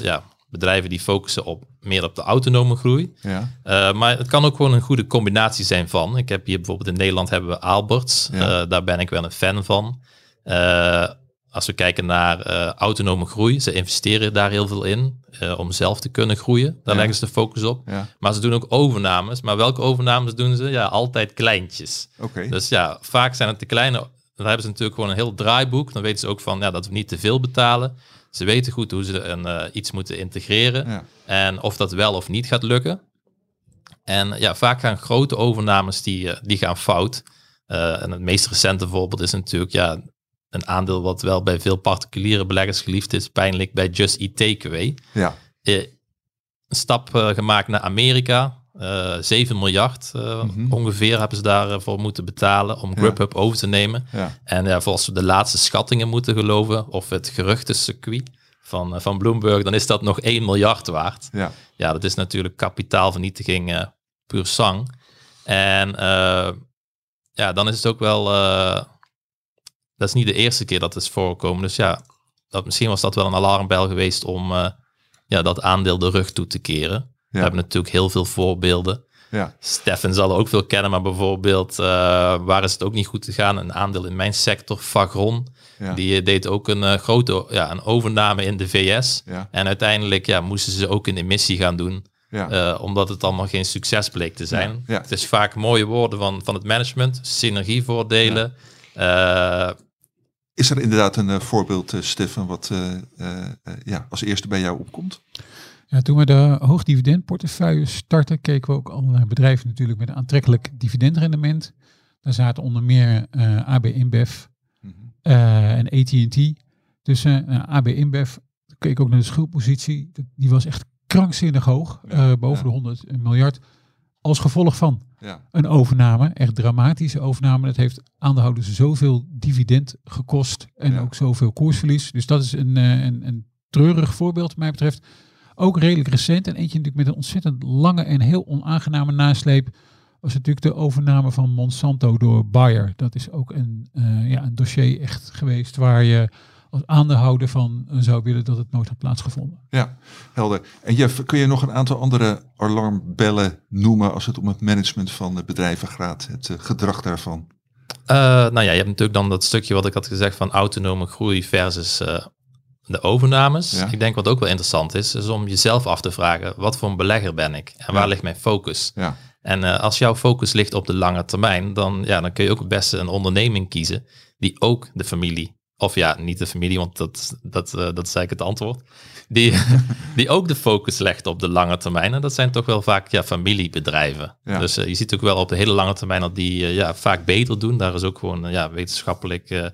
Speaker 4: ja, bedrijven die focussen op meer op de autonome groei.
Speaker 1: ja,
Speaker 4: Eh, maar het kan ook gewoon een goede combinatie zijn van. Ik heb hier bijvoorbeeld in Nederland hebben we Alberts.
Speaker 1: Ja.
Speaker 4: Eh, daar ben ik wel een fan van. Eh, als we kijken naar autonome groei, ze investeren daar heel veel in om zelf te kunnen groeien. Daar
Speaker 1: Ja.
Speaker 4: leggen ze de focus op. Maar ze doen ook overnames. Maar welke overnames doen ze? Ja, altijd kleintjes.
Speaker 1: Oké.
Speaker 4: Dus ja, vaak zijn het de kleine. Dan hebben ze natuurlijk gewoon een heel draaiboek. Dan weten ze ook van ja, dat we niet te veel betalen. Ze weten goed hoe ze een, eh, iets moeten integreren.
Speaker 1: Ja,
Speaker 4: En of dat wel of niet gaat lukken. En ja, vaak gaan grote overnames die, eh, die gaan fout. Eh, en het meest recente voorbeeld is natuurlijk ja, een aandeel wat wel bij veel particuliere beleggers geliefd is. Pijnlijk bij Just Eat Takeaway.
Speaker 1: ja,
Speaker 4: een stap gemaakt naar Amerika. Eh 7 miljard eh,
Speaker 1: Mhm.
Speaker 4: ongeveer hebben ze daarvoor moeten betalen om
Speaker 1: Ja.
Speaker 4: Grubhub over te nemen.
Speaker 1: ja,
Speaker 4: En ja, volgens we de laatste schattingen moeten geloven, of het geruchtencircuit van, eh, van Bloomberg, dan is dat nog 1 miljard waard.
Speaker 1: ja,
Speaker 4: Ja, dat is natuurlijk kapitaalvernietiging puur sang. En ja, dan is het ook wel, dat is niet de eerste keer dat het is voorgekomen. Dus ja, dat, misschien was dat wel een alarmbel geweest om ja, dat aandeel de rug toe te keren. We hebben natuurlijk heel veel voorbeelden.
Speaker 1: ja,
Speaker 4: Stefan zal er ook veel kennen, maar bijvoorbeeld, eh, waar is het ook niet goed gegaan? Een aandeel in mijn sector, Fagron,
Speaker 1: ja,
Speaker 4: die eh, deed ook een eh, grote ja, een overname in de VS.
Speaker 1: ja,
Speaker 4: En uiteindelijk ja, moesten ze ook een emissie gaan doen, omdat het allemaal geen succes bleek te zijn. Het is vaak mooie woorden van, van het management, synergievoordelen.
Speaker 1: Is er inderdaad een voorbeeld, Stefan, wat ja, als eerste bij jou opkomt?
Speaker 5: Ja, toen we de hoogdividendportefeuille startten, keken we ook al naar bedrijven natuurlijk met een aantrekkelijk dividendrendement. Daar zaten onder meer eh, AB InBev
Speaker 1: Mhm.
Speaker 5: eh, en AT&T tussen. Uh, AB InBev, keek ook naar de schuldpositie, die was echt krankzinnig hoog,
Speaker 1: Ja,
Speaker 5: eh, boven
Speaker 1: ja.
Speaker 5: de 100 miljard. Als gevolg van
Speaker 1: Ja,
Speaker 5: een overname, echt dramatische overname. Dat heeft aandeelhouders zoveel dividend gekost en ook zoveel koersverlies. Dus dat is een, een, een treurig voorbeeld wat mij betreft. Ook redelijk recent. En eentje natuurlijk met een ontzettend lange en heel onaangename nasleep. Was natuurlijk de overname van Monsanto door Bayer. Dat is ook een, eh, ja, een dossier echt geweest waar je als aandeelhouder van eh, zou willen dat het nooit had plaatsgevonden.
Speaker 1: Ja, helder. En Jeff, kun je nog een aantal andere alarmbellen noemen als het om het management van de bedrijven gaat, het eh, gedrag daarvan?
Speaker 4: Uh, nou ja, je hebt natuurlijk dan dat stukje wat ik had gezegd van autonome groei versus uh, de overnames.
Speaker 1: Ja.
Speaker 4: Ik denk wat ook wel interessant is, is om jezelf af te vragen, wat voor een belegger ben ik en waar
Speaker 1: Ja.
Speaker 4: ligt mijn focus?
Speaker 1: Ja,
Speaker 4: En eh, als jouw focus ligt op de lange termijn, dan, ja, dan kun je ook het beste een onderneming kiezen die ook de familie, of ja, niet de familie, want dat, dat, eh, dat is eigenlijk het antwoord, die, die ook de focus legt op de lange termijn. En dat zijn toch wel vaak ja, familiebedrijven.
Speaker 1: Ja.
Speaker 4: Dus eh, je ziet ook wel op de hele lange termijn dat die ja, vaak beter doen. Daar is ook gewoon ja, wetenschappelijk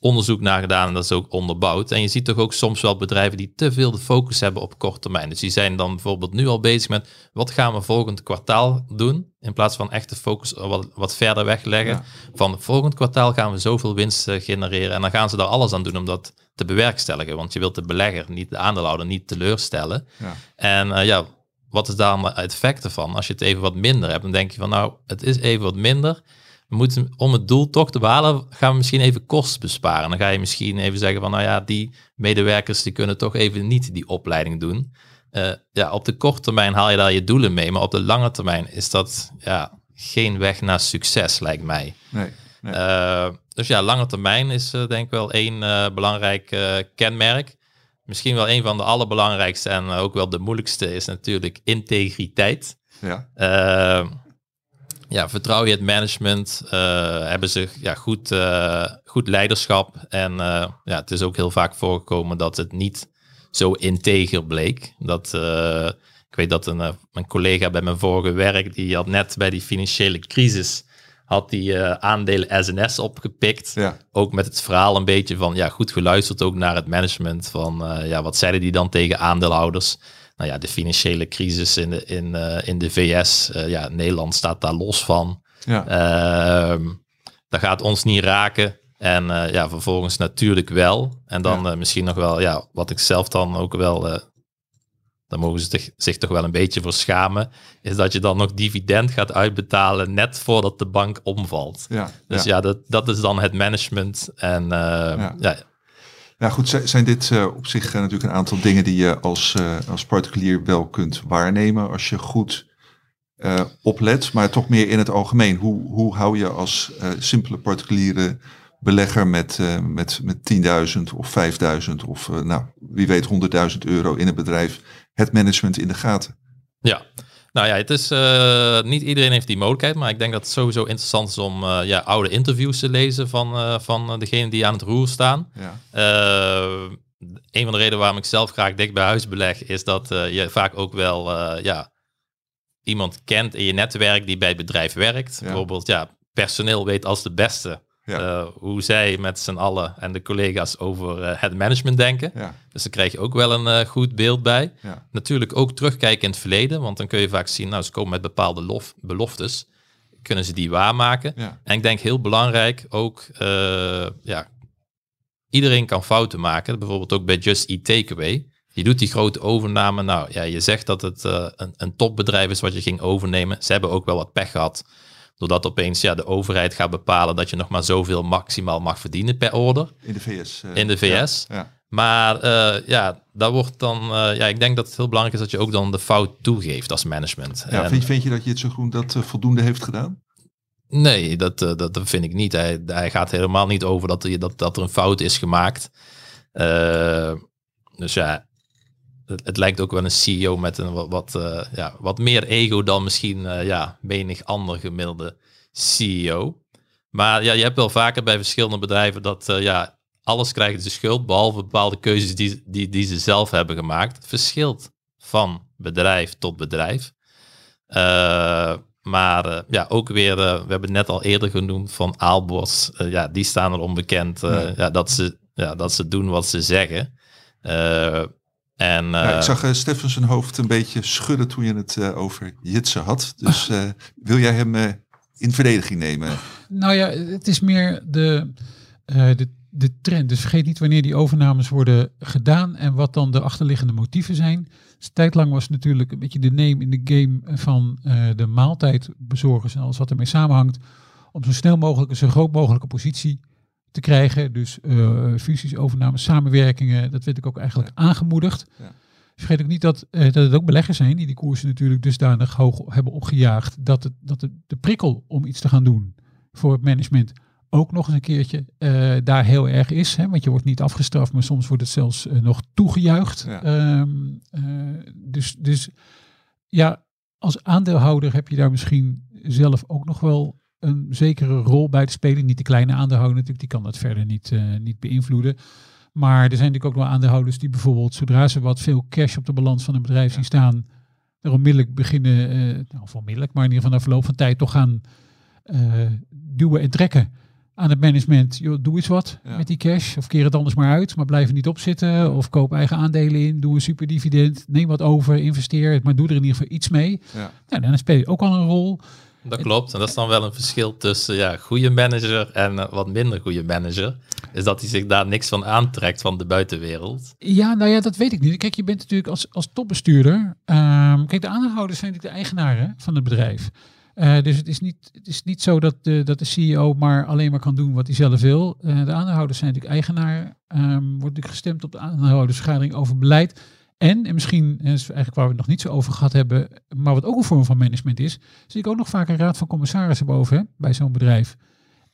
Speaker 4: onderzoek naar gedaan en dat is ook onderbouwd. En je ziet toch ook soms wel bedrijven die te veel de focus hebben op korte termijn. Dus die zijn dan bijvoorbeeld nu al bezig met wat gaan we volgend kwartaal doen, in plaats van echt de focus wat, wat verder wegleggen.
Speaker 1: Ja.
Speaker 4: Van volgend kwartaal gaan we zoveel winst eh, genereren en dan gaan ze daar alles aan doen om dat te bewerkstelligen. Want je wilt de belegger, niet de aandeelhouder, niet teleurstellen.
Speaker 1: ja,
Speaker 4: En eh, ja, wat is daar het effect ervan? Als je het even wat minder hebt, dan denk je van nou, het is even wat minder. We moeten, om het doel toch te behalen, gaan we misschien even kosten besparen. Dan ga je misschien even zeggen van nou ja, die medewerkers die kunnen toch even niet die opleiding doen. Eh, ja, op de korte termijn haal je daar je doelen mee, maar op de lange termijn is dat ja, geen weg naar succes, lijkt mij.
Speaker 1: nee. nee.
Speaker 4: Eh, dus ja, lange termijn is eh, denk ik wel één belangrijk kenmerk. Misschien wel een van de allerbelangrijkste en ook wel de moeilijkste is natuurlijk integriteit.
Speaker 1: ja,
Speaker 4: ja, vertrouw je het management? eh, hebben ze ja, goed, eh, goed leiderschap? En eh, ja, het is ook heel vaak voorgekomen dat het niet zo integer bleek. Dat, ik weet dat een, mijn collega bij mijn vorige werk, die had net bij die financiële crisis, had die aandelen SNS opgepikt.
Speaker 1: ja,
Speaker 4: Ook met het verhaal een beetje van, ja, goed geluisterd ook naar het management. Van, ja, wat zeiden die dan tegen aandeelhouders? Nou ja, de financiële crisis in de, in, eh, in de VS, eh, ja, Nederland staat daar los van.
Speaker 1: ja,
Speaker 4: Ehm dat gaat ons niet raken. En eh, ja, vervolgens natuurlijk wel. En dan
Speaker 1: Ja.
Speaker 4: misschien nog wel, ja, wat ik zelf dan ook wel, daar mogen ze zich, zich toch wel een beetje voor schamen, is dat je dan nog dividend gaat uitbetalen net voordat de bank omvalt.
Speaker 1: ja,
Speaker 4: Dus
Speaker 1: ja.
Speaker 4: ja, dat, dat is dan het management. En
Speaker 1: Ja.
Speaker 4: ja.
Speaker 1: Ja, goed, zi- zijn dit eh, op zich eh, natuurlijk een aantal dingen die je als, eh, als particulier wel kunt waarnemen als je goed oplet, maar toch meer in het algemeen. Hoe, hoe hou je als simpele particuliere belegger met, met, met 10.000 of 5.000 of nou, wie weet 100.000 euro in een bedrijf het management in de gaten?
Speaker 4: ja. Nou ja, het is eh, niet iedereen heeft die mogelijkheid, maar ik denk dat het sowieso interessant is om eh, ja, oude interviews te lezen van, eh van eh, degene die aan het roer staan.
Speaker 1: Ja,
Speaker 4: een van de redenen waarom ik zelf graag dicht bij huis beleg, is dat je vaak ook wel ja, iemand kent in je netwerk die bij het bedrijf werkt.
Speaker 1: Ja.
Speaker 4: Bijvoorbeeld, ja, personeel weet als de beste
Speaker 1: Ja.
Speaker 4: eh, hoe zij met z'n allen en de collega's over eh, het management denken.
Speaker 1: ja,
Speaker 4: Dus daar krijg je ook wel een eh, goed beeld bij.
Speaker 1: ja,
Speaker 4: Natuurlijk ook terugkijken in het verleden, want dan kun je vaak zien, nou, ze komen met bepaalde lof, beloftes. Kunnen ze die waarmaken? En ik denk heel belangrijk ook, ja, iedereen kan fouten maken. Bijvoorbeeld ook bij Just Eat Takeaway. Je doet die grote overname. Nou ja, je zegt dat het een, een topbedrijf is wat je ging overnemen. Ze hebben ook wel wat pech gehad. Doordat opeens ja, de overheid gaat bepalen dat je nog maar zoveel maximaal mag verdienen per order.
Speaker 1: in de VS. eh,
Speaker 4: In de VS.
Speaker 1: Ja, ja,
Speaker 4: Maar eh, ja, daar wordt dan. eh, ja, ik denk dat het heel belangrijk is dat je ook dan de fout toegeeft als management.
Speaker 1: ja.
Speaker 4: En-
Speaker 1: Vind, vind je dat Jitse Groen dat voldoende heeft gedaan?
Speaker 4: Nee, dat, dat, dat vind ik niet. Hij, hij gaat helemaal niet over dat er, dat, dat er een fout is gemaakt. Dus ja, het, het lijkt ook wel een CEO met een wat, wat, eh, ja, wat meer ego dan misschien eh, ja, menig ander gemiddelde CEO. Maar ja, je hebt wel vaker bij verschillende bedrijven dat eh, ja, alles krijgt de schuld, behalve bepaalde keuzes die, die, die ze zelf hebben gemaakt. Het verschilt van bedrijf tot bedrijf. Maar ja, ook weer, we hebben het net al eerder genoemd van Aalbos. Ja, die staan er onbekend
Speaker 1: Ja.
Speaker 4: ja, dat, ze, ja, dat ze doen wat ze zeggen. En,
Speaker 1: Ja,
Speaker 4: eh,
Speaker 1: ik zag uh, Stefan zijn hoofd een beetje schudden toen je het eh, over Jitse had. Dus eh, wil jij hem eh, in verdediging nemen?
Speaker 5: Nou ja, het is meer de, eh, de, de trend. Dus vergeet niet wanneer die overnames worden gedaan en wat dan de achterliggende motieven zijn. Dus tijdlang was natuurlijk een beetje de name in de game van uh, de maaltijdbezorgers en alles wat ermee samenhangt. Om zo snel mogelijk een zo groot mogelijke positie te krijgen. Dus uh, fusies, overnames, samenwerkingen, dat werd ik ook eigenlijk aangemoedigd. Ja. Vergeet ook niet dat, uh, dat het ook beleggers zijn die die koersen natuurlijk dusdanig hoog hebben opgejaagd. Dat, het, dat de prikkel om iets te gaan doen voor het management ook nog eens een keertje uh, daar heel erg is. Hè? Want je wordt niet afgestraft, maar soms wordt het zelfs nog toegejuicht. Ja. Um, dus, dus ja, als aandeelhouder heb je daar misschien zelf ook nog wel een zekere rol bij te spelen. Niet de kleine aandeelhouder natuurlijk, die kan dat verder niet, niet beïnvloeden. Maar er zijn natuurlijk ook wel aandeelhouders die bijvoorbeeld, zodra ze wat veel cash op de balans van een bedrijf zien staan, er onmiddellijk beginnen, uh, nou of onmiddellijk, maar in ieder geval na verloop van tijd toch gaan uh, duwen en trekken aan het management. Joh, doe eens wat ja. met die cash, of keer het anders maar uit, maar blijf er niet op zitten, of koop eigen aandelen in, doe een superdividend, neem wat over, investeer het, maar doe er in ieder geval iets mee. Ja. Nou, dan speel je ook al een rol.
Speaker 4: Dat klopt. En dat is dan wel een verschil tussen ja, goede manager en uh, wat minder goede manager. Is dat hij zich daar niks van aantrekt van de buitenwereld.
Speaker 5: Ja, nou ja, dat weet ik niet. Kijk, je bent natuurlijk als, als topbestuurder. Um, kijk, de aandeelhouders zijn natuurlijk de eigenaren van het bedrijf. Uh, dus het is niet, het is niet zo dat de, dat de CEO maar alleen maar kan doen wat hij zelf wil. Uh, de aandeelhouders zijn natuurlijk eigenaar. Um, wordt natuurlijk gestemd op de aandeelhoudersvergadering over beleid. En, en misschien, en is eigenlijk waar we het nog niet zo over gehad hebben, maar wat ook een vorm van management is, zie ik ook nog vaak een raad van commissarissen boven hè, bij zo'n bedrijf.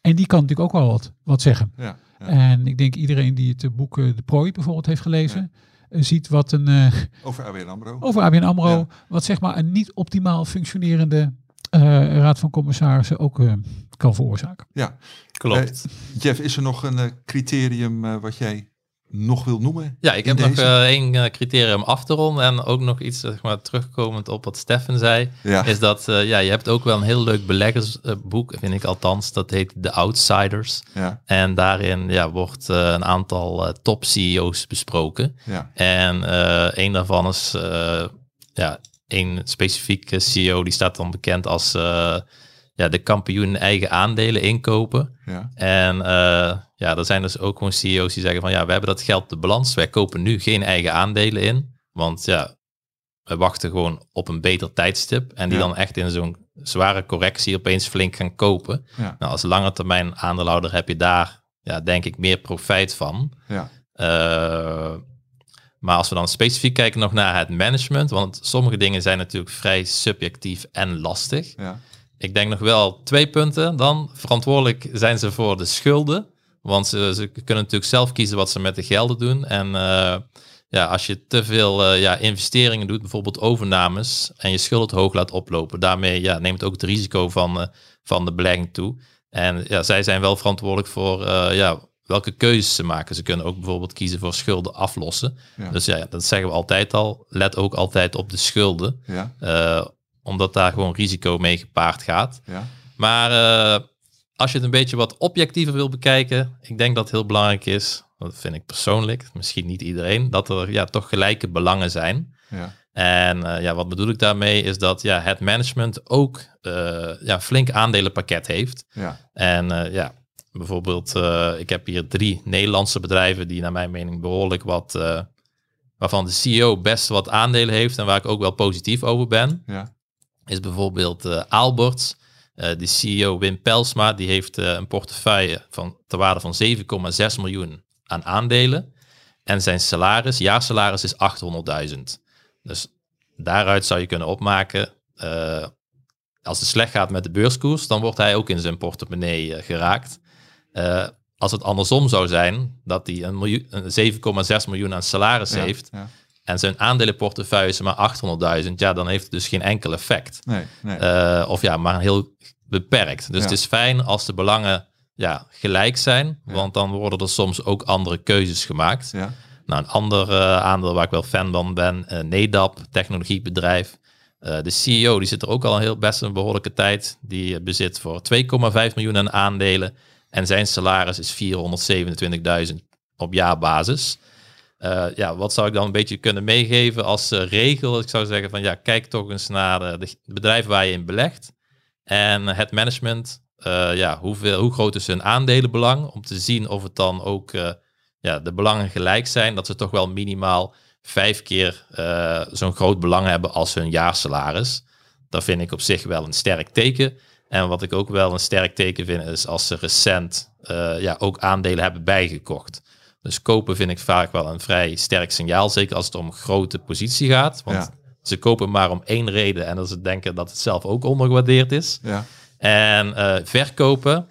Speaker 5: En die kan natuurlijk ook wel wat, wat zeggen. Ja, ja. En ik denk iedereen die het boek De Prooi bijvoorbeeld heeft gelezen, ja. ziet wat een... Uh,
Speaker 1: over ABN AMRO.
Speaker 5: Over ABN AMRO, wat zeg maar een niet optimaal functionerende uh, raad van commissarissen ook uh, kan veroorzaken.
Speaker 1: Ja,
Speaker 4: klopt.
Speaker 1: Jeff, is er nog een criterium wat jij nog wil noemen?
Speaker 4: Ja, ik heb deze? nog uh, één uh, criterium af te ronden en ook nog iets zeg maar, terugkomend op wat Steffen zei. Ja. Is dat ja, je hebt ook wel een heel leuk beleggersboek, vind ik althans. Dat heet The Outsiders. Ja. En daarin ja, wordt een aantal top CEO's besproken. Ja. En een daarvan is ja, een specifieke CEO die staat dan bekend als ja, de kampioen eigen aandelen inkopen. Ja. En uh, ja, er zijn dus ook gewoon CEO's die zeggen van ja, we hebben dat geld op de balans. Wij kopen nu geen eigen aandelen in. Want ja, we wachten gewoon op een beter tijdstip. En die ja. dan echt in zo'n zware correctie opeens flink gaan kopen. Ja. Nou, als lange termijn aandeelhouder heb je daar ja, denk ik meer profijt van. Ja. Uh, maar als we dan specifiek kijken nog naar het management, want sommige dingen zijn natuurlijk vrij subjectief en lastig. Ja. Ik denk nog wel twee punten. Dan verantwoordelijk zijn ze voor de schulden. Want ze, ze kunnen natuurlijk zelf kiezen wat ze met de gelden doen. En uh, ja, als je te veel uh, ja, investeringen doet, bijvoorbeeld overnames, en je schuld hoog laat oplopen, daarmee ja, neemt ook het risico van, uh, van de belegging toe. En ja, zij zijn wel verantwoordelijk voor ja, welke keuzes ze maken. Ze kunnen ook bijvoorbeeld kiezen voor schulden aflossen. Ja. Dus ja, dat zeggen we altijd al. Let ook altijd op de schulden. Ja omdat daar gewoon risico mee gepaard gaat. Ja. Maar uh, als je het een beetje wat objectiever wil bekijken, ik denk dat het heel belangrijk is, dat vind ik persoonlijk, misschien niet iedereen, dat er ja, toch gelijke belangen zijn. Ja. En uh, ja, wat bedoel ik daarmee is dat ja, het management ook uh, ja, flink aandelenpakket heeft. Ja. En ja, bijvoorbeeld, ik heb hier drie Nederlandse bedrijven die naar mijn mening behoorlijk wat, waarvan de CEO best wat aandelen heeft en waar ik ook wel positief over ben. Ja is bijvoorbeeld uh, Aalberts. Uh, de CEO Wim Pelsma die heeft uh, een portefeuille van ter waarde van 7,6 miljoen aan aandelen. En zijn salaris, jaarsalaris is 800.000. Dus daaruit zou je kunnen opmaken, uh, als het slecht gaat met de beurskoers, dan wordt hij ook in zijn portemonnee geraakt. als het andersom zou zijn, dat hij een, een 7,6 miljoen aan salaris ja, heeft, ja en zijn aandelenportefeuille is maar 800.000, ja, dan heeft het dus geen enkel effect. Nee, nee. Uh, of ja, maar heel beperkt. Dus ja. het is fijn als de belangen ja, gelijk zijn, ja. want dan worden er soms ook andere keuzes gemaakt. Ja. Nou, een ander uh, aandeel waar ik wel fan van ben, uh, NEDAP, technologiebedrijf. de CEO die zit er ook al een heel best een behoorlijke tijd. Die bezit voor 2,5 miljoen aan aandelen. En zijn salaris is 427.000 op jaarbasis. Uh, ja, wat zou ik dan een beetje kunnen meegeven als uh, regel? Ik zou zeggen van ja, kijk toch eens naar de, de bedrijven waar je in belegt. En het management eh, ja, hoeveel, hoe groot is hun aandelenbelang. Om te zien of het dan ook eh, ja, de belangen gelijk zijn. Dat ze toch wel minimaal vijf keer eh, zo'n groot belang hebben als hun jaarsalaris. Dat vind ik op zich wel een sterk teken. En wat ik ook wel een sterk teken vind, is als ze recent eh, ja, ook aandelen hebben bijgekocht. Dus kopen vind ik vaak wel een vrij sterk signaal. Zeker als het om grote positie gaat. Want
Speaker 1: Ja.
Speaker 4: ze kopen maar om één reden. En dat het denken dat het zelf ook ondergewaardeerd is.
Speaker 1: Ja,
Speaker 4: En eh, verkopen,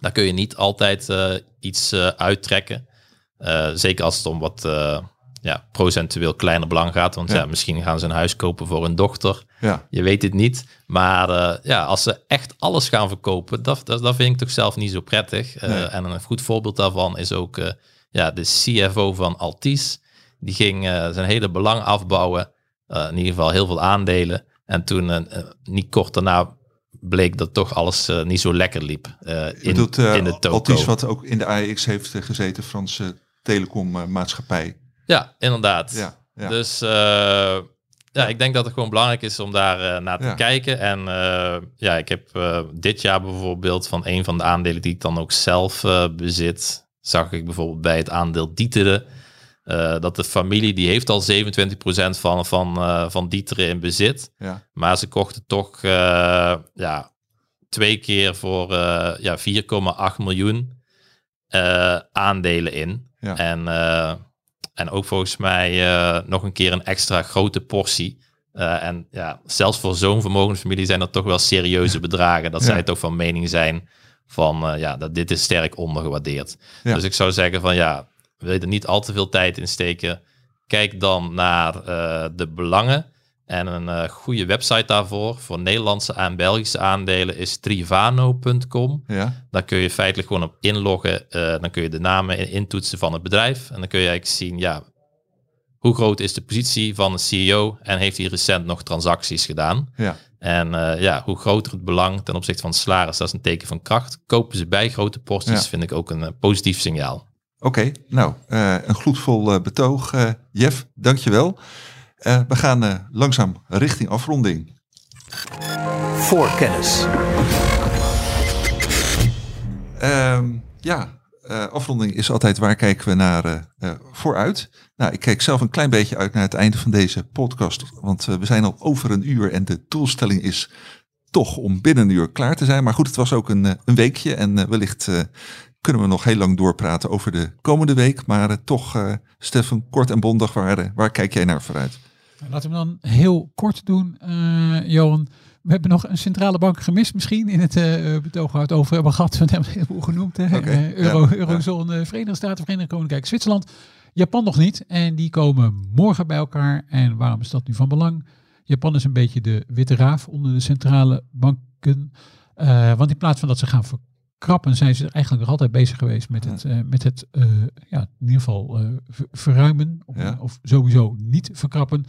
Speaker 4: daar kun je niet altijd eh, iets eh, uittrekken. Zeker als het om wat ja, procentueel kleiner belang gaat. Want
Speaker 1: Ja.
Speaker 4: ja. misschien gaan ze een huis kopen voor hun dochter.
Speaker 1: ja,
Speaker 4: Je weet het niet. Maar ja, als ze echt alles gaan verkopen, dat, dat, dat vind ik toch zelf niet zo prettig.
Speaker 1: Nee.
Speaker 4: En een goed voorbeeld daarvan is ook ja, de CFO van Altis. Die ging eh, zijn hele belang afbouwen. Eh, in ieder geval heel veel aandelen. En toen, eh, niet kort daarna, bleek dat toch alles niet zo lekker liep. in,
Speaker 1: bedoelt
Speaker 4: in de toko.
Speaker 1: Altis wat ook in de AEX heeft gezeten, Franse telecommaatschappij.
Speaker 4: Ja, inderdaad.
Speaker 1: ja, ja.
Speaker 4: Dus ja, ik denk dat het gewoon belangrijk is om daar naar te
Speaker 1: Ja.
Speaker 4: kijken. En ja, ik heb dit jaar bijvoorbeeld van een van de aandelen die ik dan ook zelf bezit, zag ik bijvoorbeeld bij het aandeel Dieteren. eh, dat de familie die heeft al 27% van, van, eh, van Dieteren in bezit.
Speaker 1: ja.
Speaker 4: Maar ze kochten toch eh, ja, twee keer voor ja, 4,8 miljoen aandelen in.
Speaker 1: Ja.
Speaker 4: En, en ook volgens mij nog een keer een extra grote portie. En ja, zelfs voor zo'n vermogensfamilie zijn dat toch wel serieuze bedragen. Dat zij toch van mening zijn van eh, ja, dat dit is sterk ondergewaardeerd.
Speaker 1: Ja.
Speaker 4: Dus ik zou zeggen van ja, wil je er niet al te veel tijd in steken, kijk dan naar eh, de belangen. En een eh, goede website daarvoor voor Nederlandse en Belgische aandelen is trivano.com.
Speaker 1: ja.
Speaker 4: Daar kun je feitelijk gewoon op inloggen. Dan kun je de namen in- intoetsen van het bedrijf. En dan kun je eigenlijk zien, ja, hoe groot is de positie van de CEO en heeft hij recent nog transacties gedaan.
Speaker 1: ja.
Speaker 4: En eh, ja, hoe groter het belang ten opzichte van het salaris, dat is een teken van kracht. Kopen ze bij grote porties,
Speaker 1: Ja.
Speaker 4: vind ik ook een eh, positief signaal.
Speaker 1: Oké, nou, eh, een gloedvol eh, betoog. eh Jeff, dankjewel. Eh we gaan eh, langzaam richting afronding.
Speaker 3: Voorkennis.
Speaker 1: Ehm, ja, eh, afronding is altijd waar kijken we naar eh, eh, vooruit. Nou, ik kijk zelf een klein beetje uit naar het einde van deze podcast. Want we zijn al over een uur en de doelstelling is toch om binnen een uur klaar te zijn. Maar goed, het was ook een, een weekje en wellicht kunnen we nog heel lang doorpraten over de komende week. Maar toch, Stefan, kort en bondig, waar, waar kijk jij naar vooruit?
Speaker 5: Laten we dan heel kort doen, Johan. We hebben nog een centrale bank gemist misschien in het eh, betoog waar het over hebben gehad. We hebben een heleboel genoemd. Hè? Eh, Euro,
Speaker 1: ja, ja.
Speaker 5: Eurozone, Verenigde Staten, Verenigd Koninkrijk, Zwitserland. Japan nog niet. En die komen morgen bij elkaar. En waarom is dat nu van belang? Japan is een beetje de witte raaf onder de centrale banken. Eh, want in plaats van dat ze gaan verkrappen, zijn ze eigenlijk nog altijd bezig geweest met het, eh, met het eh, ja, in ieder geval eh, ver- verruimen. Of,
Speaker 1: Ja.
Speaker 5: of sowieso niet verkrappen.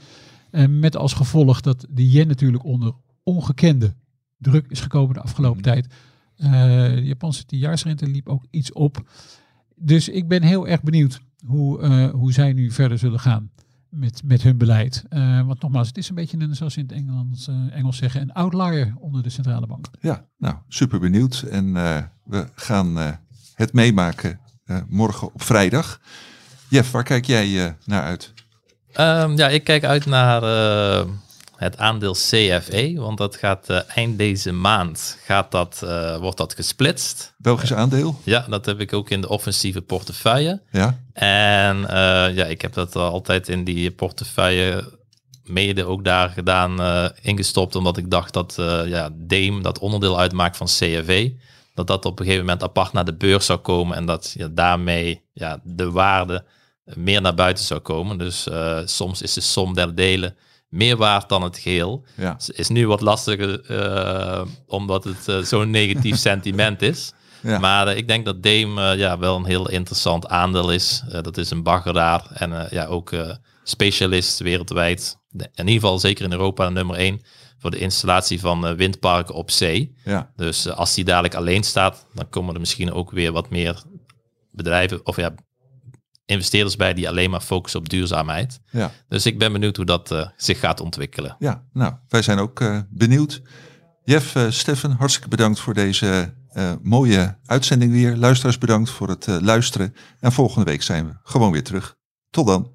Speaker 5: Eh, met als gevolg dat de yen natuurlijk onder ongekende druk is gekomen de afgelopen
Speaker 1: Mhm.
Speaker 5: tijd. Eh, de Japanse tienjaarsrente liep ook iets op. Dus ik ben heel erg benieuwd hoe, eh, hoe zij nu verder zullen gaan met, met hun beleid. Eh, want nogmaals, het is een beetje, een, zoals ze in het Engels, eh, Engels zeggen, een outlier onder de centrale bank.
Speaker 1: Ja, nou, super benieuwd. En eh, we gaan eh, het meemaken eh, morgen op vrijdag. Jeff, waar kijk jij eh, naar uit?
Speaker 4: Ehm, ja, ik kijk uit naar het aandeel CFE, want dat gaat eh, eind deze maand gaat dat, eh, wordt dat gesplitst.
Speaker 1: Belgisch aandeel?
Speaker 4: Ja, dat heb ik ook in de offensieve portefeuille.
Speaker 1: Ja,
Speaker 4: En eh, ja, ik heb dat altijd in die portefeuille mede ook daar gedaan, ingestopt, omdat ik dacht dat ja, DEEM, dat onderdeel uitmaakt van CFV, dat dat op een gegeven moment apart naar de beurs zou komen en dat ja, daarmee ja, de waarde meer naar buiten zou komen. Dus soms is de som der delen meer waard dan het geheel.
Speaker 1: ja,
Speaker 4: is nu wat lastiger, eh, omdat het eh, zo'n negatief sentiment is.
Speaker 1: ja.
Speaker 4: Maar eh, ik denk dat Deem eh, ja, wel een heel interessant aandeel is. Dat is een baggeraar en ja, ook specialist wereldwijd. In ieder geval zeker in Europa nummer één voor de installatie van windparken op zee.
Speaker 1: ja.
Speaker 4: Dus als die dadelijk alleen staat, dan komen er misschien ook weer wat meer bedrijven of ja, investeerders bij die alleen maar focussen op duurzaamheid.
Speaker 1: ja.
Speaker 4: Dus ik ben benieuwd hoe dat eh, zich gaat ontwikkelen.
Speaker 1: Ja, nou, wij zijn ook eh, benieuwd. Jeff, uh, Stefan, hartstikke bedankt voor deze mooie uitzending weer. Luisteraars bedankt voor het luisteren. En volgende week zijn we gewoon weer terug. Tot dan.